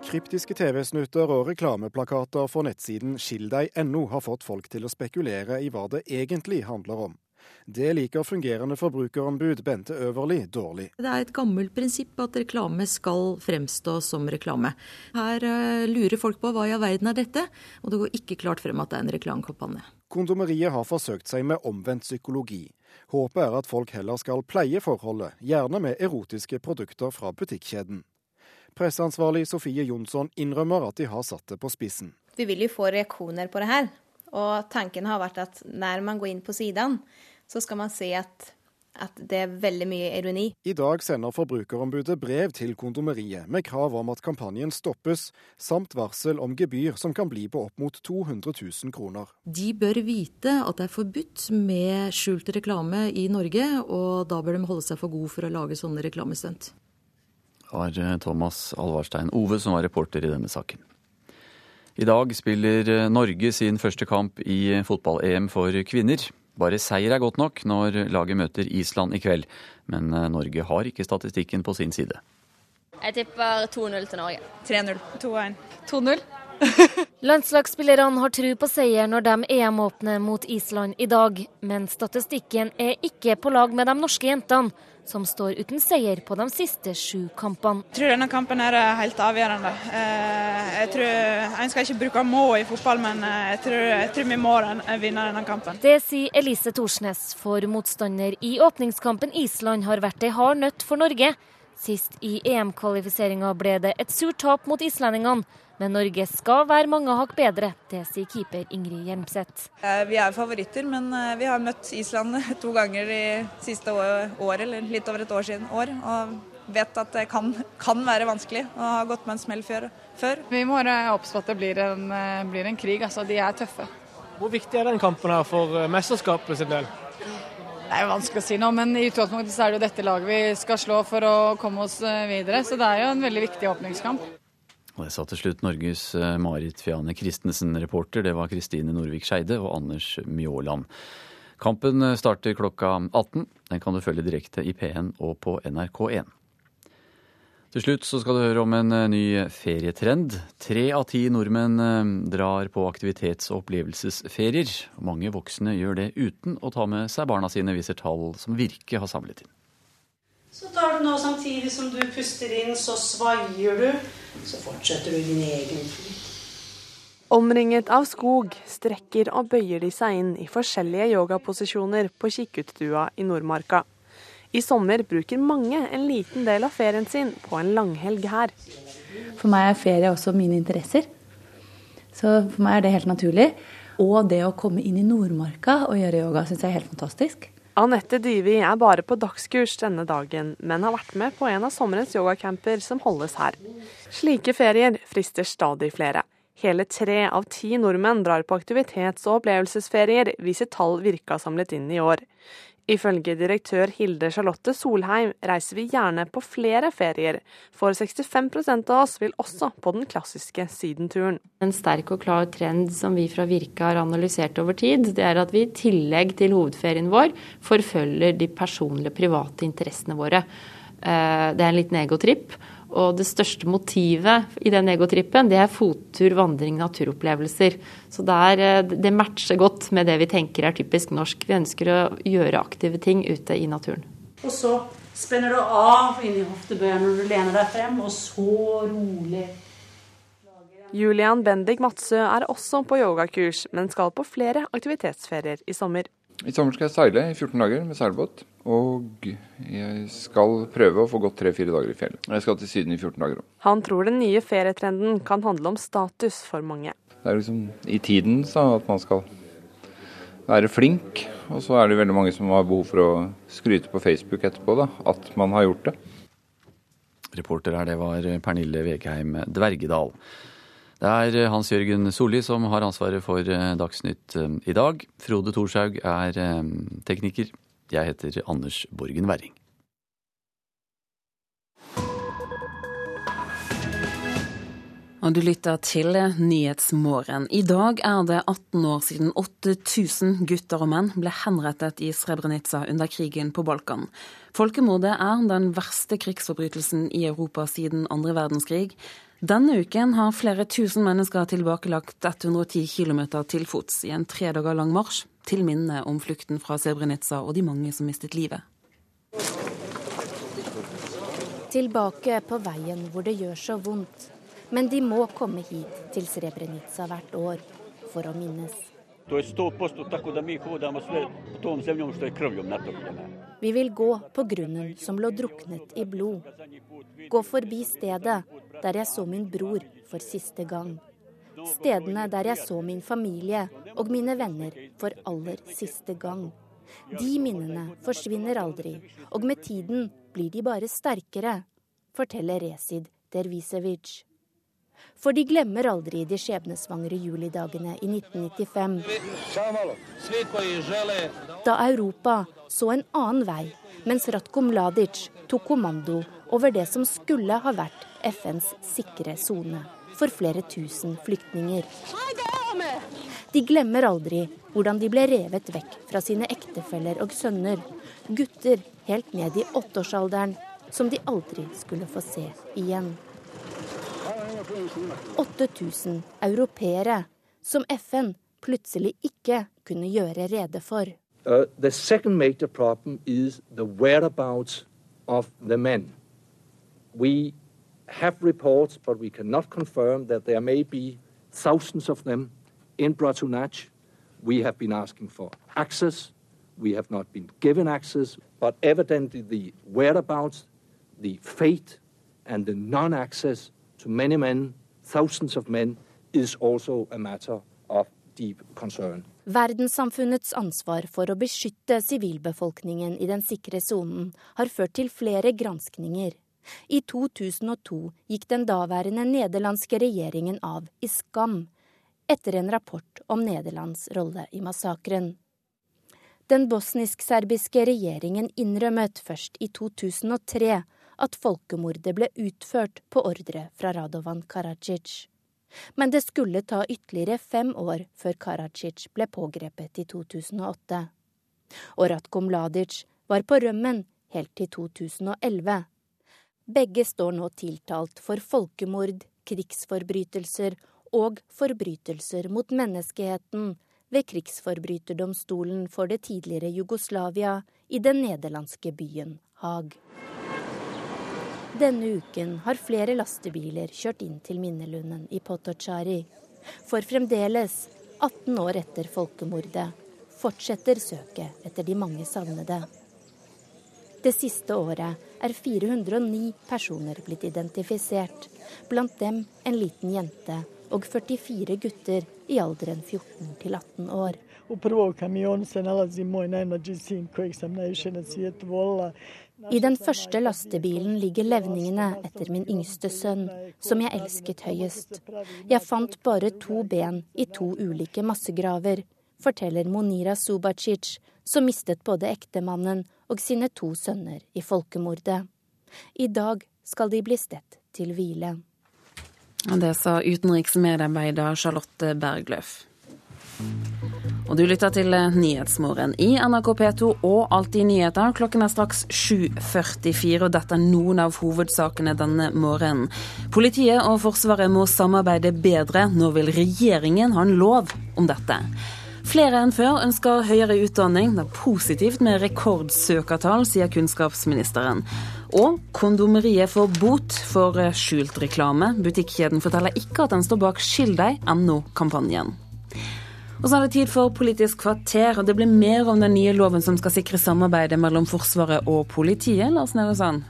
Kryptiske TV-snutter og reklameplakater for nettsiden skilldeg.no har fått folk til å spekulere i hva det egentlig handler om. Det liker fungerende forbrukerombud Bente Øverli dårlig. Det er et gammelt prinsipp at reklame skal fremstå som reklame. Her uh, lurer folk på hva i all verden er dette, og det går ikke klart frem at det er en reklamekampanje. Kondomeriet har forsøkt seg med omvendt psykologi. Håpet er at folk heller skal pleie forholdet, gjerne med erotiske produkter fra butikkjeden. Presseansvarlig Sofie Jonsson innrømmer at de har satt det på spissen. Vi vil jo få reaksjoner på det her. Og tanken har vært at når man går inn på sidene, så skal man se at, at, det er veldig mye ironi. I dag sender Forbrukerombudet brev til kondomeriet med krav om at kampanjen stoppes, samt varsel om gebyr som kan bli på opp mot 200 000 kroner. De bør vite at det er forbudt med skjult reklame i Norge, og da bør de holde seg for god for å lage sånne reklamestunt. Det var eh, Thomas Alvarstein Ove som var reporter i denne saken. I dag spiller eh, Norge sin første kamp i fotball-EM for kvinner. Bare seier er godt nok når laget møter Island i kveld, men eh, Norge har ikke statistikken på sin side. Jeg tipper 2-0 til Norge. 3-0. 2-1. 2-0. Landslagsspillerne har tro på seier når de EM-åpner mot Island i dag, men statistikken er ikke på lag med de norske jentene, som står uten seier på de siste sju kampene. Jeg tror denne kampen er helt avgjørende. Eh, jeg tror, En skal ikke bruke må i fotball, men eh, jeg tror, jeg tror vi må vinne denne kampen. Det sier Elise Thorsnes, for motstander i åpningskampen Island har vært ei hard nøtt for Norge. Sist i EM-kvalifiseringa ble det et surt tap mot islendingene. Men Norge skal være mange hakk bedre, det sier keeper Ingrid Hjelmseth. Eh, vi er favoritter, men eh, vi har møtt Island to ganger de siste året, eller litt over et år siden. år, og vet at det kan, kan være vanskelig og har gått med en smell før. Vi må være obs på at det blir en, eh, blir en, krig. altså De er tøffe. Hvor viktig er den kampen her for mesterskapet sin del? Det er jo vanskelig å si noe, men i utgangspunktet så er det jo dette laget vi skal slå for å komme oss videre. Så det er jo en veldig viktig åpningskamp. Og det sa til slutt Norges eh, Marit Fiane Christensen, reporter. Det var Kristine Norvik Skeide og Anders Mjåland. Kampen eh, starter klokka 18. Den kan du følge direkte i P1 og på NRK1. Til slutt så skal du høre om en eh, ny ferietrend. Tre av ti nordmenn drar på aktivitets- og opplevelsesferier. Mange voksne gjør det uten å ta med seg barna sine, viser tall som Virke har samlet inn. Så tar du nå samtidig som du puster inn, så svaier du. Så fortsetter du din egen flyt. Omringet av skog strekker og bøyer de seg inn i forskjellige yogaposisjoner på Kikkutstua i Nordmarka. I sommer bruker mange en liten del av ferien sin på en langhelg her. For meg er ferie også mine interesser. Så for meg er det helt naturlig. Og det å komme inn i Nordmarka og gjøre yoga syns jeg er helt fantastisk. Anette Dyvi er bare på dagskurs denne dagen, men har vært med på en av sommerens yogacamper som holdes her. Slike ferier frister stadig flere. Hele tre av ti nordmenn drar på aktivitets- og opplevelsesferier, viser tall Virka samlet inn i år. Ifølge direktør Hilde Charlotte Solheim reiser vi gjerne på flere ferier, for 65 av oss vil også på den klassiske sydenturen. En sterk og klar trend som vi fra Virke har analysert over tid, det er at vi i tillegg til hovedferien vår forfølger de personlige, private interessene våre. Eh, det er en liten egotripp. Og det største motivet i den egotrippen, det er fottur, vandring, naturopplevelser. Så det, er, eh, det matcher godt med det vi tenker er typisk norsk. Vi ønsker å gjøre aktive ting ute i naturen. Og så spenner du av inn i hoftebøyene når du lener deg frem, og så rolig Julian Bendik Matsø er også på yogakurs, men skal på flere aktivitetsferier i sommer. I sommer skal jeg seile i 14 dager med seilbåt. Og jeg skal prøve å få gått tre-fire dager i fjellet. Jeg skal til Syden i 14 dager. Han tror den nye ferietrenden kan handle om status for mange. Det er liksom i tiden så at man skal være flink. Og så er det veldig mange som har behov for å skryte på Facebook etterpå da, at man har gjort det. Reporter her, det var Pernille Vegheim Dvergedal. Det er Hans Jørgen Solli som har ansvaret for eh, Dagsnytt eh, i dag. Frode Thorshaug er eh, tekniker. Jeg heter Anders Borgen Werring. Og du lytter til Nyhetsmorgen. I dag er det 18 år siden 8000 gutter og menn ble henrettet i Srebrenica under krigen på Balkan. Folkemordet er den verste krigsforbrytelsen i Europa siden andre verdenskrig. Denne uken har flere tusen mennesker tilbakelagt 110 km til fots i en tre dager lang marsj til minne om flukten fra Srebrenica og de mange som mistet livet. Tilbake på veien hvor det gjør så vondt men de må komme hit til Srebrenica hvert år for å minnes. Vi vil gå på grunnen som lå druknet i blod. Gå forbi stedet der jeg så min bror for siste gang. Stedene der jeg så min familie og mine venner for aller siste gang. De minnene forsvinner aldri, og med tiden blir de bare sterkere, forteller Resid Dervisevic. For de glemmer aldri de skjebnesvangre julidagene i 1995. Da Europa så en annen vei, mens Ratko Mladic tok kommando over det som skulle ha vært FNs sikre sone for flere tusen flyktninger. De glemmer aldri hvordan de ble revet vekk fra sine ektefeller og sønner, gutter helt ned i åtteårsalderen, som de aldri skulle få se igjen. 8000 europeere som FN plutselig ikke kunne gjøre rede for. Uh, the second major problem is the whereabouts of the men. We have reports, but we cannot confirm that there may be thousands of them in Bratunac. We have been asking for access. We have not been given access, but evidently the whereabouts, the fate, and the non access to many men, thousands of men, is also a matter of deep concern. Verdenssamfunnets ansvar for å beskytte sivilbefolkningen i den sikre sonen har ført til flere granskninger. I 2002 gikk den daværende nederlandske regjeringen av i skam etter en rapport om Nederlands rolle i massakren. Den bosnisk-serbiske regjeringen innrømmet først i 2003 at folkemordet ble utført på ordre fra Radovan Karadzic. Men det skulle ta ytterligere fem år før Karadzic ble pågrepet i 2008. Og Ratko Mladic var på rømmen helt til 2011. Begge står nå tiltalt for folkemord, krigsforbrytelser og forbrytelser mot menneskeheten ved krigsforbryterdomstolen for det tidligere Jugoslavia i den nederlandske byen Haag. Denne uken har flere lastebiler kjørt inn til minnelunden i Potocari. For fremdeles, 18 år etter folkemordet, fortsetter søket etter de mange savnede. Det siste året er 409 personer blitt identifisert, blant dem en liten jente og 44 gutter i alderen 14 til 18 år. I den første lastebilen ligger levningene etter min yngste sønn, som jeg elsket høyest. Jeg fant bare to ben i to ulike massegraver, forteller Monira Subacic, som mistet både ektemannen og sine to sønner i folkemordet. I dag skal de bli stedt til hvile. Det sa utenriksmedarbeider Charlotte Bergløf. Og du lytter til Nyhetsmorgen i NRK P2 og Alltid nyheter. Klokken er straks 7.44, og dette er noen av hovedsakene denne morgenen. Politiet og Forsvaret må samarbeide bedre. Nå vil regjeringen ha en lov om dette. Flere enn før ønsker høyere utdanning. Det er positivt med rekordsøkertall, sier kunnskapsministeren. Og kondomeriet får bot for skjult reklame. Butikkjeden forteller ikke at den står bak Skill deg.no-kampanjen. Og så er det tid for Politisk kvarter, og det blir mer om den nye loven som skal sikre samarbeidet mellom Forsvaret og politiet. Lars Nehru Sand?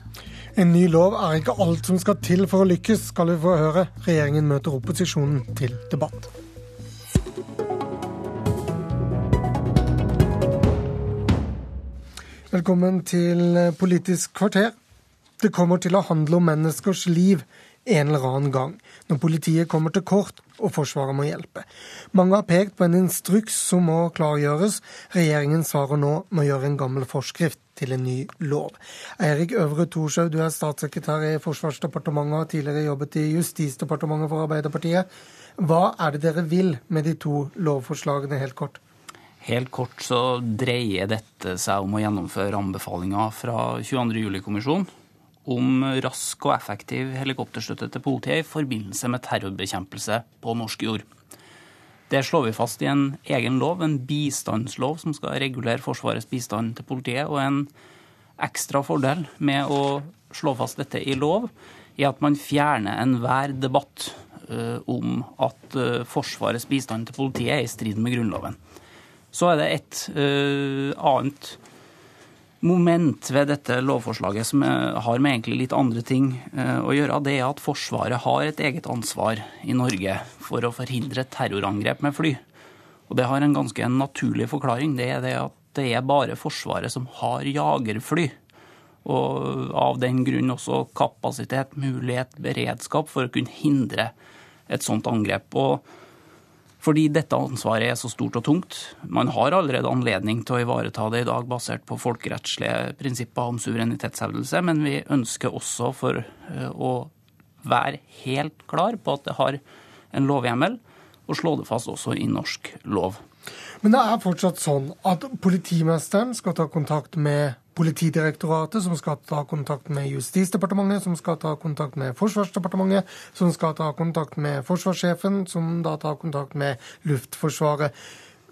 En ny lov er ikke alt som skal til for å lykkes, skal vi få høre. Regjeringen møter opposisjonen til debatt. Velkommen til Politisk kvarter. Det kommer til å handle om menneskers liv en eller annen gang, når politiet kommer til kort og Forsvaret må hjelpe. Mange har pekt på en instruks som må klargjøres. Regjeringen svarer nå med å gjøre en gammel forskrift til en ny lov. Eirik Øvre Thorshaug, du er statssekretær i Forsvarsdepartementet og har tidligere jobbet i Justisdepartementet for Arbeiderpartiet. Hva er det dere vil med de to lovforslagene, helt kort? Helt kort så dreier dette seg om å gjennomføre anbefalinger fra 22. juli-kommisjonen om rask og effektiv helikopterstøtte til politiet i forbindelse med terrorbekjempelse på norsk jord. Det slår vi fast i en egen lov, en bistandslov som skal regulere Forsvarets bistand til politiet. Og en ekstra fordel med å slå fast dette i lov, er at man fjerner enhver debatt uh, om at uh, Forsvarets bistand til politiet er i strid med Grunnloven. Så er det et uh, annet moment ved dette lovforslaget som har med egentlig litt andre ting å gjøre, det er at Forsvaret har et eget ansvar i Norge for å forhindre terrorangrep med fly. Og det har en ganske naturlig forklaring. Det er det at det er bare Forsvaret som har jagerfly. Og av den grunn også kapasitet, mulighet, beredskap for å kunne hindre et sånt angrep. Og fordi dette ansvaret er så stort og tungt. Man har allerede anledning til å ivareta det i dag basert på folkerettslige prinsipper om suverenitetshevdelse, men vi ønsker også for eh, å være helt klar på at det har en lovhjemmel, og slå det fast også i norsk lov. Men det er fortsatt sånn at politimesteren skal ta kontakt med Politidirektoratet, som skal ta kontakt med Justisdepartementet, som skal ta kontakt med Forsvarsdepartementet, som skal ta kontakt med forsvarssjefen, som da tar kontakt med Luftforsvaret.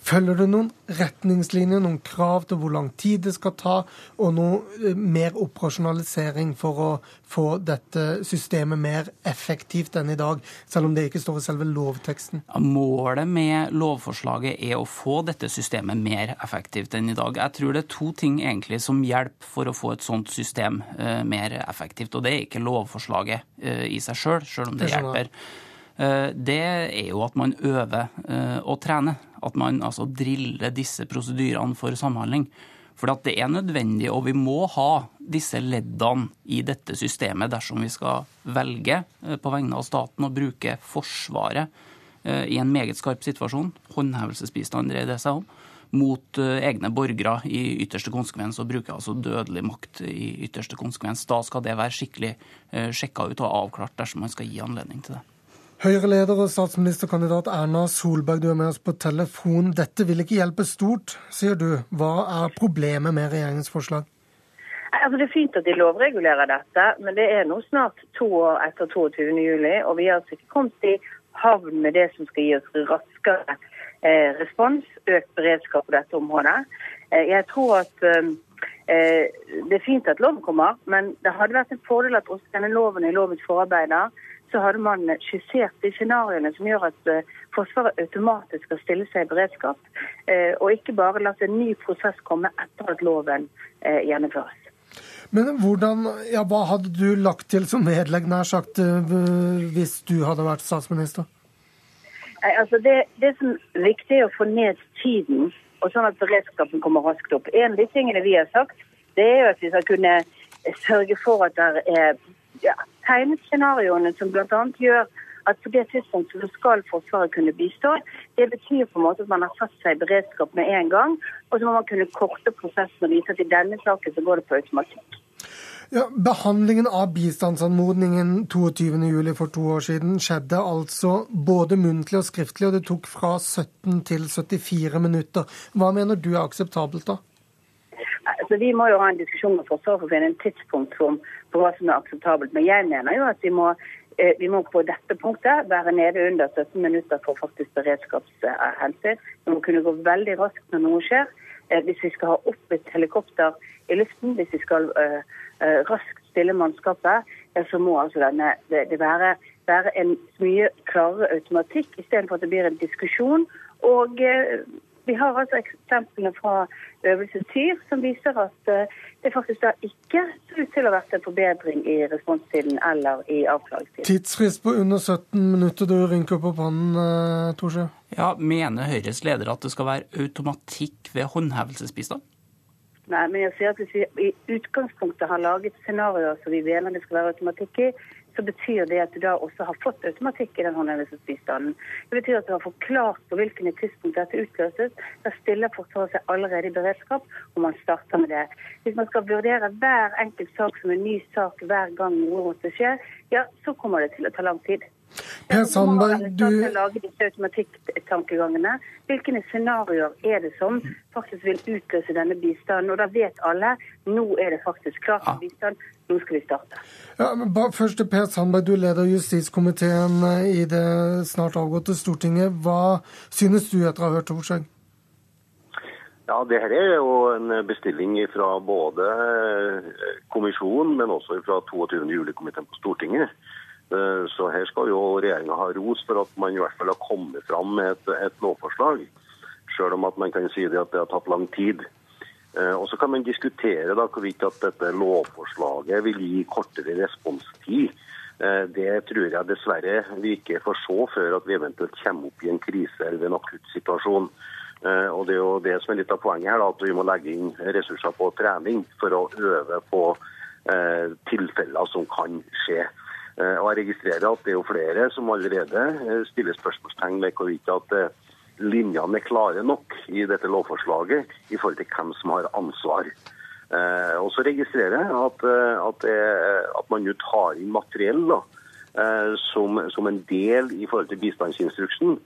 Følger du noen retningslinjer, noen krav til hvor lang tid det skal ta, og noe eh, mer operasjonalisering for å få dette systemet mer effektivt enn i dag, selv om det ikke står i selve lovteksten? Målet med lovforslaget er å få dette systemet mer effektivt enn i dag. Jeg tror det er to ting egentlig som hjelper for å få et sånt system eh, mer effektivt. Og det er ikke lovforslaget eh, i seg sjøl, sjøl om det hjelper. Det er jo at man øver og trener. At man altså driller disse prosedyrene for samhandling. For det er nødvendig, og vi må ha disse leddene i dette systemet dersom vi skal velge eh, på vegne av staten å bruke Forsvaret eh, i en meget skarp situasjon. Håndhevelsesbistand dreier det seg om. mot egne borgere i ytterste konsekvens, og bruker altså dødelig makt i ytterste konsekvens. Da skal det være skikkelig sjekka ut og avklart dersom man skal gi anledning til det. Høyre-leder og statsministerkandidat Erna Solberg, du er med oss på telefon. Dette vil ikke hjelpe stort, sier du. Hva er problemet med regjeringens forslag? Altså, det er fint at de lovregulerer dette, men det er nå snart to år etter 22.07, og vi har altså ikke kommet i havn med det som skal gi oss raskere eh, respons, økt beredskap på dette området. Eh, jeg tror at eh, eh det er fint at loven kommer, men det hadde vært en fordel at også denne loven i lovens forarbeider så hadde man skissert de scenarioene som gjør at eh, Forsvaret automatisk skal stille seg i beredskap, eh, og ikke bare la en ny prosess komme etter at loven eh, gjennomføres. Men hvordan, ja, Hva hadde du lagt til som vedlegg, nær sagt, hvis du hadde vært statsminister? Altså det, det som er viktig, er å få ned tiden, og sånn at beredskapen kommer raskt opp. En av de tingene vi har sagt, det er jo at vi skal kunne sørge for at det er ja, tegnet scenarioene som bl.a. gjør at på det tidspunktet så skal Forsvaret kunne bistå. Det betyr på en måte at man har satt seg i beredskap med en gang. Og så må man kunne korte prosessen og vise at i denne saken så går det på automatikk. Ja, behandlingen av bistandsanmodningen 22.07. for to år siden skjedde altså både muntlig og skriftlig, og det tok fra 17 til 74 minutter. Hva mener du er akseptabelt da? Altså, vi må jo ha en diskusjon med Forsvaret for å finne en tidspunkt for på hva som er akseptabelt. Men jeg mener jo at vi må, eh, vi må på dette punktet være nede under 17 minutter for faktisk beredskapshensyn. Vi må kunne gå veldig raskt når noe skjer. Eh, hvis vi skal ha opp et helikopter i luften, hvis vi skal uh, raskt stille mannskapet, så må altså denne, det, det være, være, en mye klarere automatikk istedenfor at det blir en diskusjon. Og vi har altså eksemplene fra øvelse Tyr som viser at eh, det faktisk da ikke ser ut til å ha vært en forbedring i responstiden eller i avklaringstiden. Tidsfrist på under 17 minutter, du rynker på pannen, eh, Torsjø. Ja, Mener Høyres leder at det skal være automatikk ved håndhevelsesbistand? Nei, men jeg sier at hvis vi i utgangspunktet har laget scenarioer som vi mener det skal være automatikk i, så betyr det at du da også har fått automatikk i den håndhevelsesbistanden. Det betyr at du har forklart på hvilke tidspunkt dette utløses. Da stiller Forsvaret seg allerede i beredskap, og man starter med det. Hvis man skal vurdere hver enkelt sak som en ny sak hver gang noe måtte skje, ja, så kommer det til å ta lang tid. Per Sandberg, du... Lage disse automatikktankegangene. Hvilke scenarioer er det som faktisk vil utløse denne bistanden? Og da vet alle nå er det faktisk klart for bistand, nå skal vi starte. Ja, men først til Per Sandberg, du leder justiskomiteen eh, i det snart avgåtte Stortinget. Hva synes du etter å ha hørt Torseng? Ja, det her er jo en bestilling fra både eh, kommisjonen, men også fra 22. juli-komiteen på Stortinget. Eh, så her skal jo regjeringa ha ros for at man i hvert fall har kommet fram med et, et lovforslag. Selv om at man kan si det at det har tatt lang tid. Eh, og Så kan man diskutere da hvorvidt at dette lovforslaget vil gi kortere responstid. Eh, det tror jeg dessverre vi ikke får se før at vi eventuelt kommer opp i en krise eller en akutt situasjon. Og Det er jo det som er litt av poenget her, da, at vi må legge inn ressurser på trening for å øve på tilfeller som kan skje. Eh, og Jeg registrerer at det er jo flere som allerede eh, stiller spørsmålstegn ved hvorvidt at eh, linjene er klare nok i dette lovforslaget i forhold til hvem som har ansvar. Og så registrerer jeg at, at, at man nå tar inn materiell da, som, som, en del i forhold til bistandsinstruksen.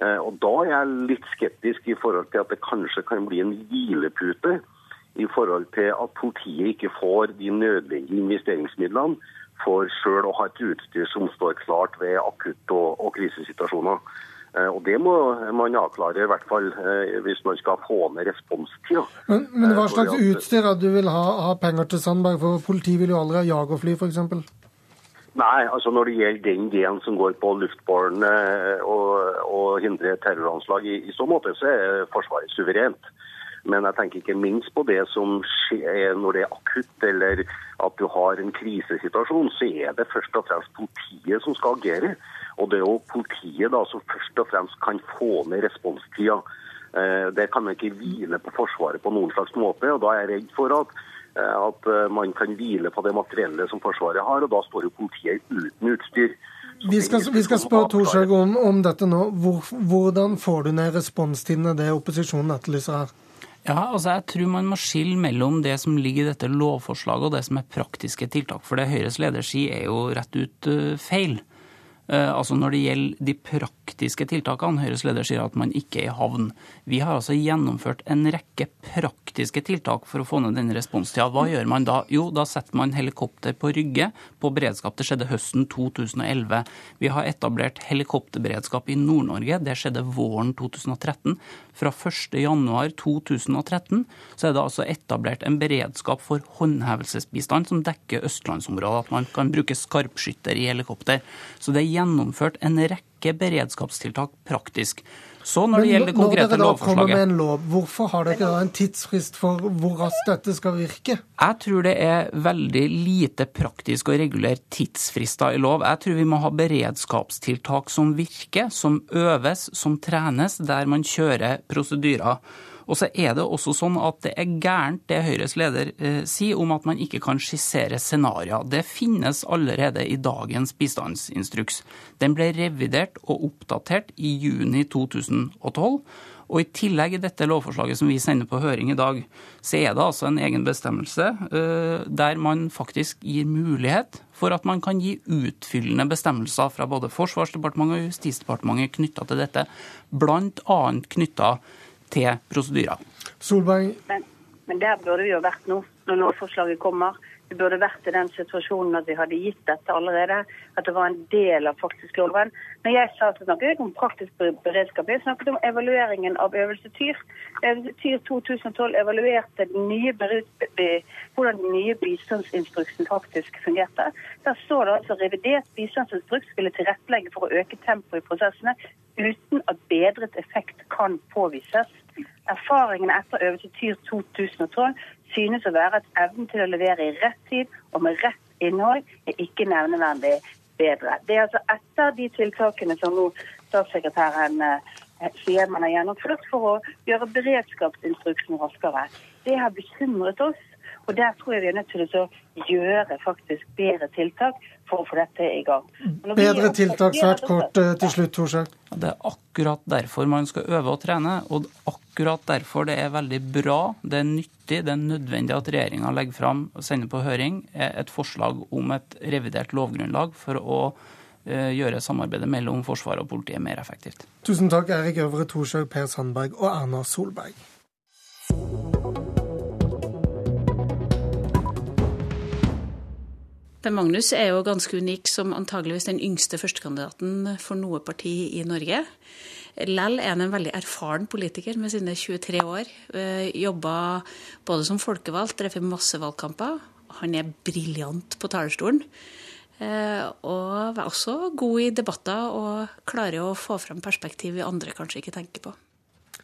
Og Da er jeg litt skeptisk i forhold til at det kanskje kan bli en hvilepute i forhold til at politiet ikke får de nødvendige investeringsmidlene for sjøl å ha et utstyr som står klart ved akutt- og, og krisesituasjoner. Eh, og Det må man avklare, i hvert fall eh, hvis man skal få ned responstida. Men, men, hva eh, slags utstyr at du vil ha, ha, penger til Sandberg? For Politiet vil jo aldri ha jagerfly, f.eks. Nei, altså når det gjelder den delen som går på luftbåren og, og hindre terroranslag, i, i så måte så er Forsvaret suverent. Men jeg tenker ikke minst på det som skjer når det er akutt, eller at du har en krisesituasjon. Så er det først og fremst politiet som skal agere. Og det er jo politiet da som først og fremst kan få ned responstida. Eh, det kan man ikke hvile på Forsvaret på noen slags måte. og Da er jeg redd for at, eh, at eh, man kan hvile på det materiellet som Forsvaret har, og da står jo politiet uten utstyr. Vi skal, vi skal spørre Torshaug om, om, dette nå. Hvor, hvordan får du ned responstidene det opposisjonen etterlyser her? Ja, altså Jeg tror man må skille mellom det som ligger i dette lovforslaget og det som er praktiske tiltak. For det Høyres leder sier er jo rett ut uh, feil. Uh, altså Når det gjelder de praktiske tiltakene, Høyres leder sier at man ikke er i havn. Vi har altså gjennomført en rekke praktiske tiltak for å få ned denne responstida. Hva gjør man da? Jo, da setter man helikopter på Rygge på beredskap. Det skjedde høsten 2011. Vi har etablert helikopterberedskap i Nord-Norge. Det skjedde våren 2013. Fra 1.1.2013 så er det altså etablert en beredskap for håndhevelsesbistand som dekker østlandsområdet. At man kan bruke skarpskytter i helikopter. Så det er gjennomført en rekke beredskapstiltak praktisk. Så når det gjelder det konkrete lovforslaget med en lov, Hvorfor har dere da en tidsfrist for hvor raskt dette skal virke? Jeg tror det er veldig lite praktisk å regulere tidsfrister i lov. Jeg tror vi må ha beredskapstiltak som virker, som øves, som trenes, der man kjører prosedyrer. Og så er det også sånn at det er gærent det Høyres leder eh, sier om at man ikke kan skissere scenarioer. Det finnes allerede i dagens bistandsinstruks. Den ble revidert og oppdatert i juni 2012. Og I tillegg i dette lovforslaget som vi sender på høring i dag, så er det altså en egen bestemmelse eh, der man faktisk gir mulighet for at man kan gi utfyllende bestemmelser fra både Forsvarsdepartementet og Justisdepartementet knytta til dette, bl.a. knytta til prosedyrer. Solberg. Men, men der burde vi jo vært nå, når lovforslaget kommer. Vi burde vært i den situasjonen at vi hadde gitt dette allerede. At det var en del av faktisk loven. Når jeg sa at snakket ikke om praktisk beredskap, jeg snakket om evalueringen av Øvelse Tyr. Øvelse Tyr 2012 evaluerte den nye, hvordan den nye bistandsinstruksen faktisk fungerte. Der står det altså revidert bistandsinstruks skulle tilrettelegge for å øke tempoet i prosessene uten at bedret effekt kan påvises. Erfaringene etter Øvelse Tyr 2012 synes å være at evnen til å levere i rett tid og med rett innhold er ikke nevneverdig bedre. Det er altså etter de tiltakene som nå statssekretæren eh, sier man har gjennomført for å gjøre beredskapsinstruksen raskere. Det har bekymret oss. Og Der tror jeg vi er nødt til å gjøre faktisk bedre tiltak for å få dette i gang. Bedre tiltak svært kort eh, til slutt, Torsjak. Det er akkurat derfor man skal øve og trene. Og akkurat derfor det er veldig bra, det er nyttig, det er nødvendig at regjeringa legger fram og sender på høring et forslag om et revidert lovgrunnlag for å eh, gjøre samarbeidet mellom Forsvaret og politiet mer effektivt. Tusen takk, Erik Øvre Thorshaug, Per Sandberg og Erna Solberg. Per Magnus er jo ganske unik som antageligvis den yngste førstekandidaten for noe parti i Norge. Lell er han en veldig erfaren politiker med sine 23 år. Eh, Jobba både som folkevalgt, drevet masse valgkamper. Han er briljant på talerstolen. Eh, og er også god i debatter og klarer å få fram perspektiv vi andre kanskje ikke tenker på.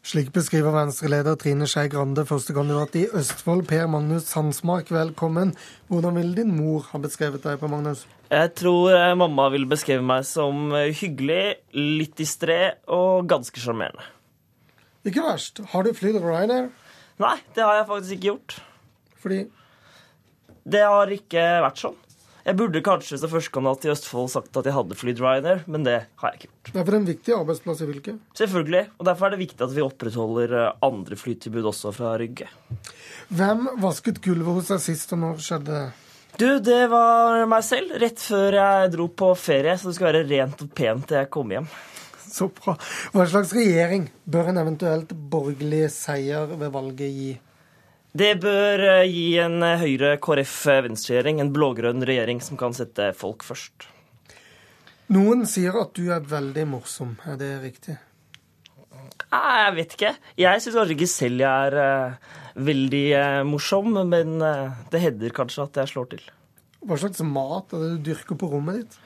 Slik beskriver Venstre-leder Trine Skei Grande førstekandidat i Østfold, Per Magnus Sandsmark. Velkommen. Hvordan ville din mor ha beskrevet deg, på, Magnus? Jeg tror eh, mamma ville beskrevet meg som eh, hyggelig, litt distré og ganske sjarmerende. Ikke verst. Har du flydd Ryanair? Nei, det har jeg faktisk ikke gjort. Fordi? Det har ikke vært sånn. Jeg burde kanskje som førstekandidat i Østfold sagt at jeg hadde flydd Ryanair, men det har jeg ikke gjort. Det er for en viktig arbeidsplass i fylket? Selvfølgelig. Og derfor er det viktig at vi opprettholder eh, andre flytilbud også fra Rygge. Hvem vasket gulvet hos deg sist, og når skjedde det? Du, det var meg selv. Rett før jeg dro på ferie, så det skal være rent og pent til jeg kommer hjem. Så bra. Hva slags regjering bør en eventuelt borgerlig seier ved valget gi? Det bør eh, gi en eh, Høyre-KrF-venstreregjering, en blå-grønn regjering som kan sette folk først. Noen sier at du er veldig morsom. Er det riktig? Jeg vet ikke. Jeg syns kanskje ikke selv jeg er veldig morsom, men det hender kanskje at jeg slår til. Hva slags mat er det du dyrker på rommet ditt?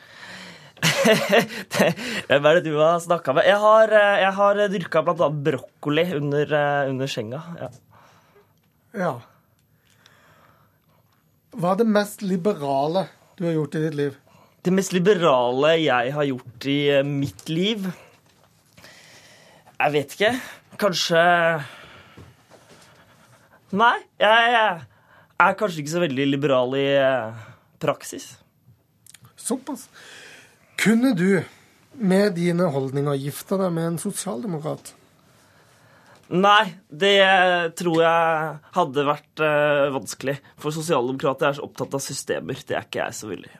Hvem er det du har snakka med? Jeg har, jeg har dyrka bl.a. brokkoli under, under senga. ja. Ja. Hva er det mest liberale du har gjort i ditt liv? Det mest liberale jeg har gjort i eh, mitt liv Jeg vet ikke. Kanskje Nei, jeg er kanskje ikke så veldig liberal i eh, praksis. Såpass. Kunne du med dine holdninger gifte deg med en sosialdemokrat? Nei, det tror jeg hadde vært uh, vanskelig. For sosialdemokrater er så opptatt av systemer. Det er ikke jeg så veldig.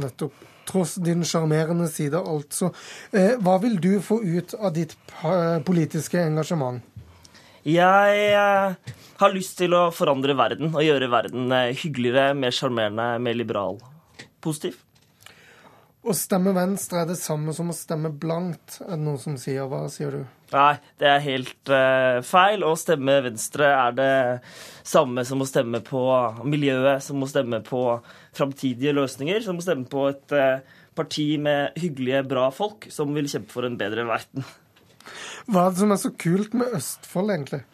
Nettopp. Tross din sjarmerende side, altså. Eh, hva vil du få ut av ditt politiske engasjement? Jeg eh, har lyst til å forandre verden og gjøre verden eh, hyggeligere, mer sjarmerende, mer liberal. Positiv. Å stemme Venstre er det samme som å stemme blankt, er det noen som sier. Hva sier du? Nei, det er helt uh, feil. Å stemme Venstre er det samme som å stemme på miljøet, som å stemme på framtidige løsninger, som å stemme på et uh, parti med hyggelige, bra folk som vil kjempe for en bedre verden. Hva er det som er så kult med Østfold, egentlig?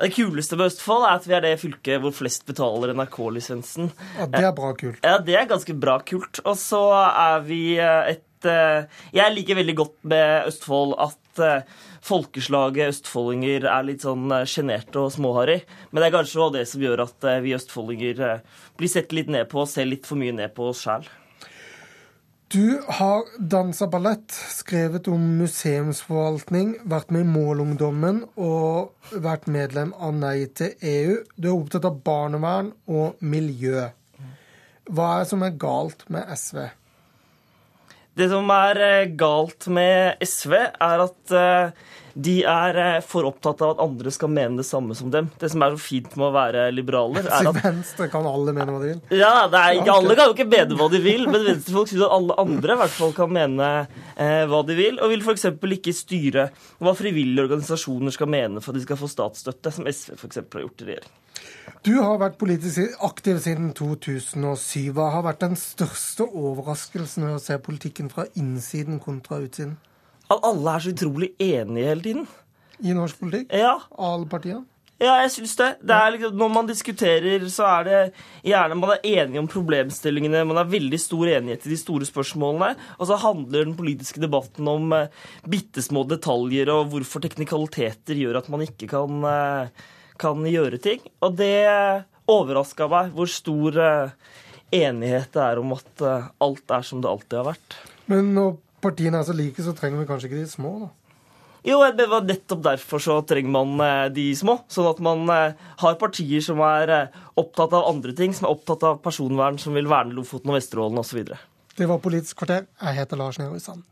Det kuleste med Østfold er at vi er det fylket hvor flest betaler NRK-lisensen. Ja, Det er bra kult. Ja, det er ganske bra kult. Og så er vi eh, et eh, Jeg liker veldig godt med Østfold at eh, folkeslaget østfoldinger er litt sånn sjenerte og småharry. Men det er kanskje også det som gjør at vi østfoldinger blir sett litt ned på og ser litt for mye ned på oss sjæl. Du har dansa ballett, skrevet om museumsforvaltning, vært med i Målungdommen og vært medlem av Nei til EU. Du er opptatt av barnevern og miljø. Hva er det som er galt med SV? Det som er eh, galt med SV, er at eh, de er eh, for opptatt av at andre skal mene det samme som dem. Det som er så fint med å være liberaler, er at Venstre kan alle mene hva de vil? Ja, er, Alle kan jo ikke mene hva de vil, men venstrefolk syns at alle andre i hvert fall kan mene eh, hva de vil, og vil f.eks. ikke styre hva frivillige organisasjoner skal mene for at de skal få statsstøtte, som SV f.eks. har gjort i regjering. Du har vært politisk aktiv siden 2007. Hva har vært den største overraskelsen ved å se politikken fra innsiden kontra utsiden? at alle er så utrolig enige hele tiden. I norsk politikk? Ja. Alle partiene? Ja, jeg syns det. det liksom, når man diskuterer, så er det gjerne man er enige om problemstillingene. Man har veldig stor enighet i de store spørsmålene. Og så handler den politiske debatten om eh, bitte små detaljer og hvorfor teknikaliteter gjør at man ikke kan, uh, kan gjøre ting. Og det overraska meg hvor stor uh, enighet det er om at uh, alt er som det alltid har vært. Men når partiene er så like, så trenger vi kanskje ikke de små, da? Jo, det var nettopp derfor så trenger man eh, de små. Sånn at man eh, har partier som er eh, opptatt av andre ting, som er opptatt av personvern, som vil verne Lofoten og Vesterålen osv. Det var Politisk kvarter. Jeg heter Lars Nehru Sand.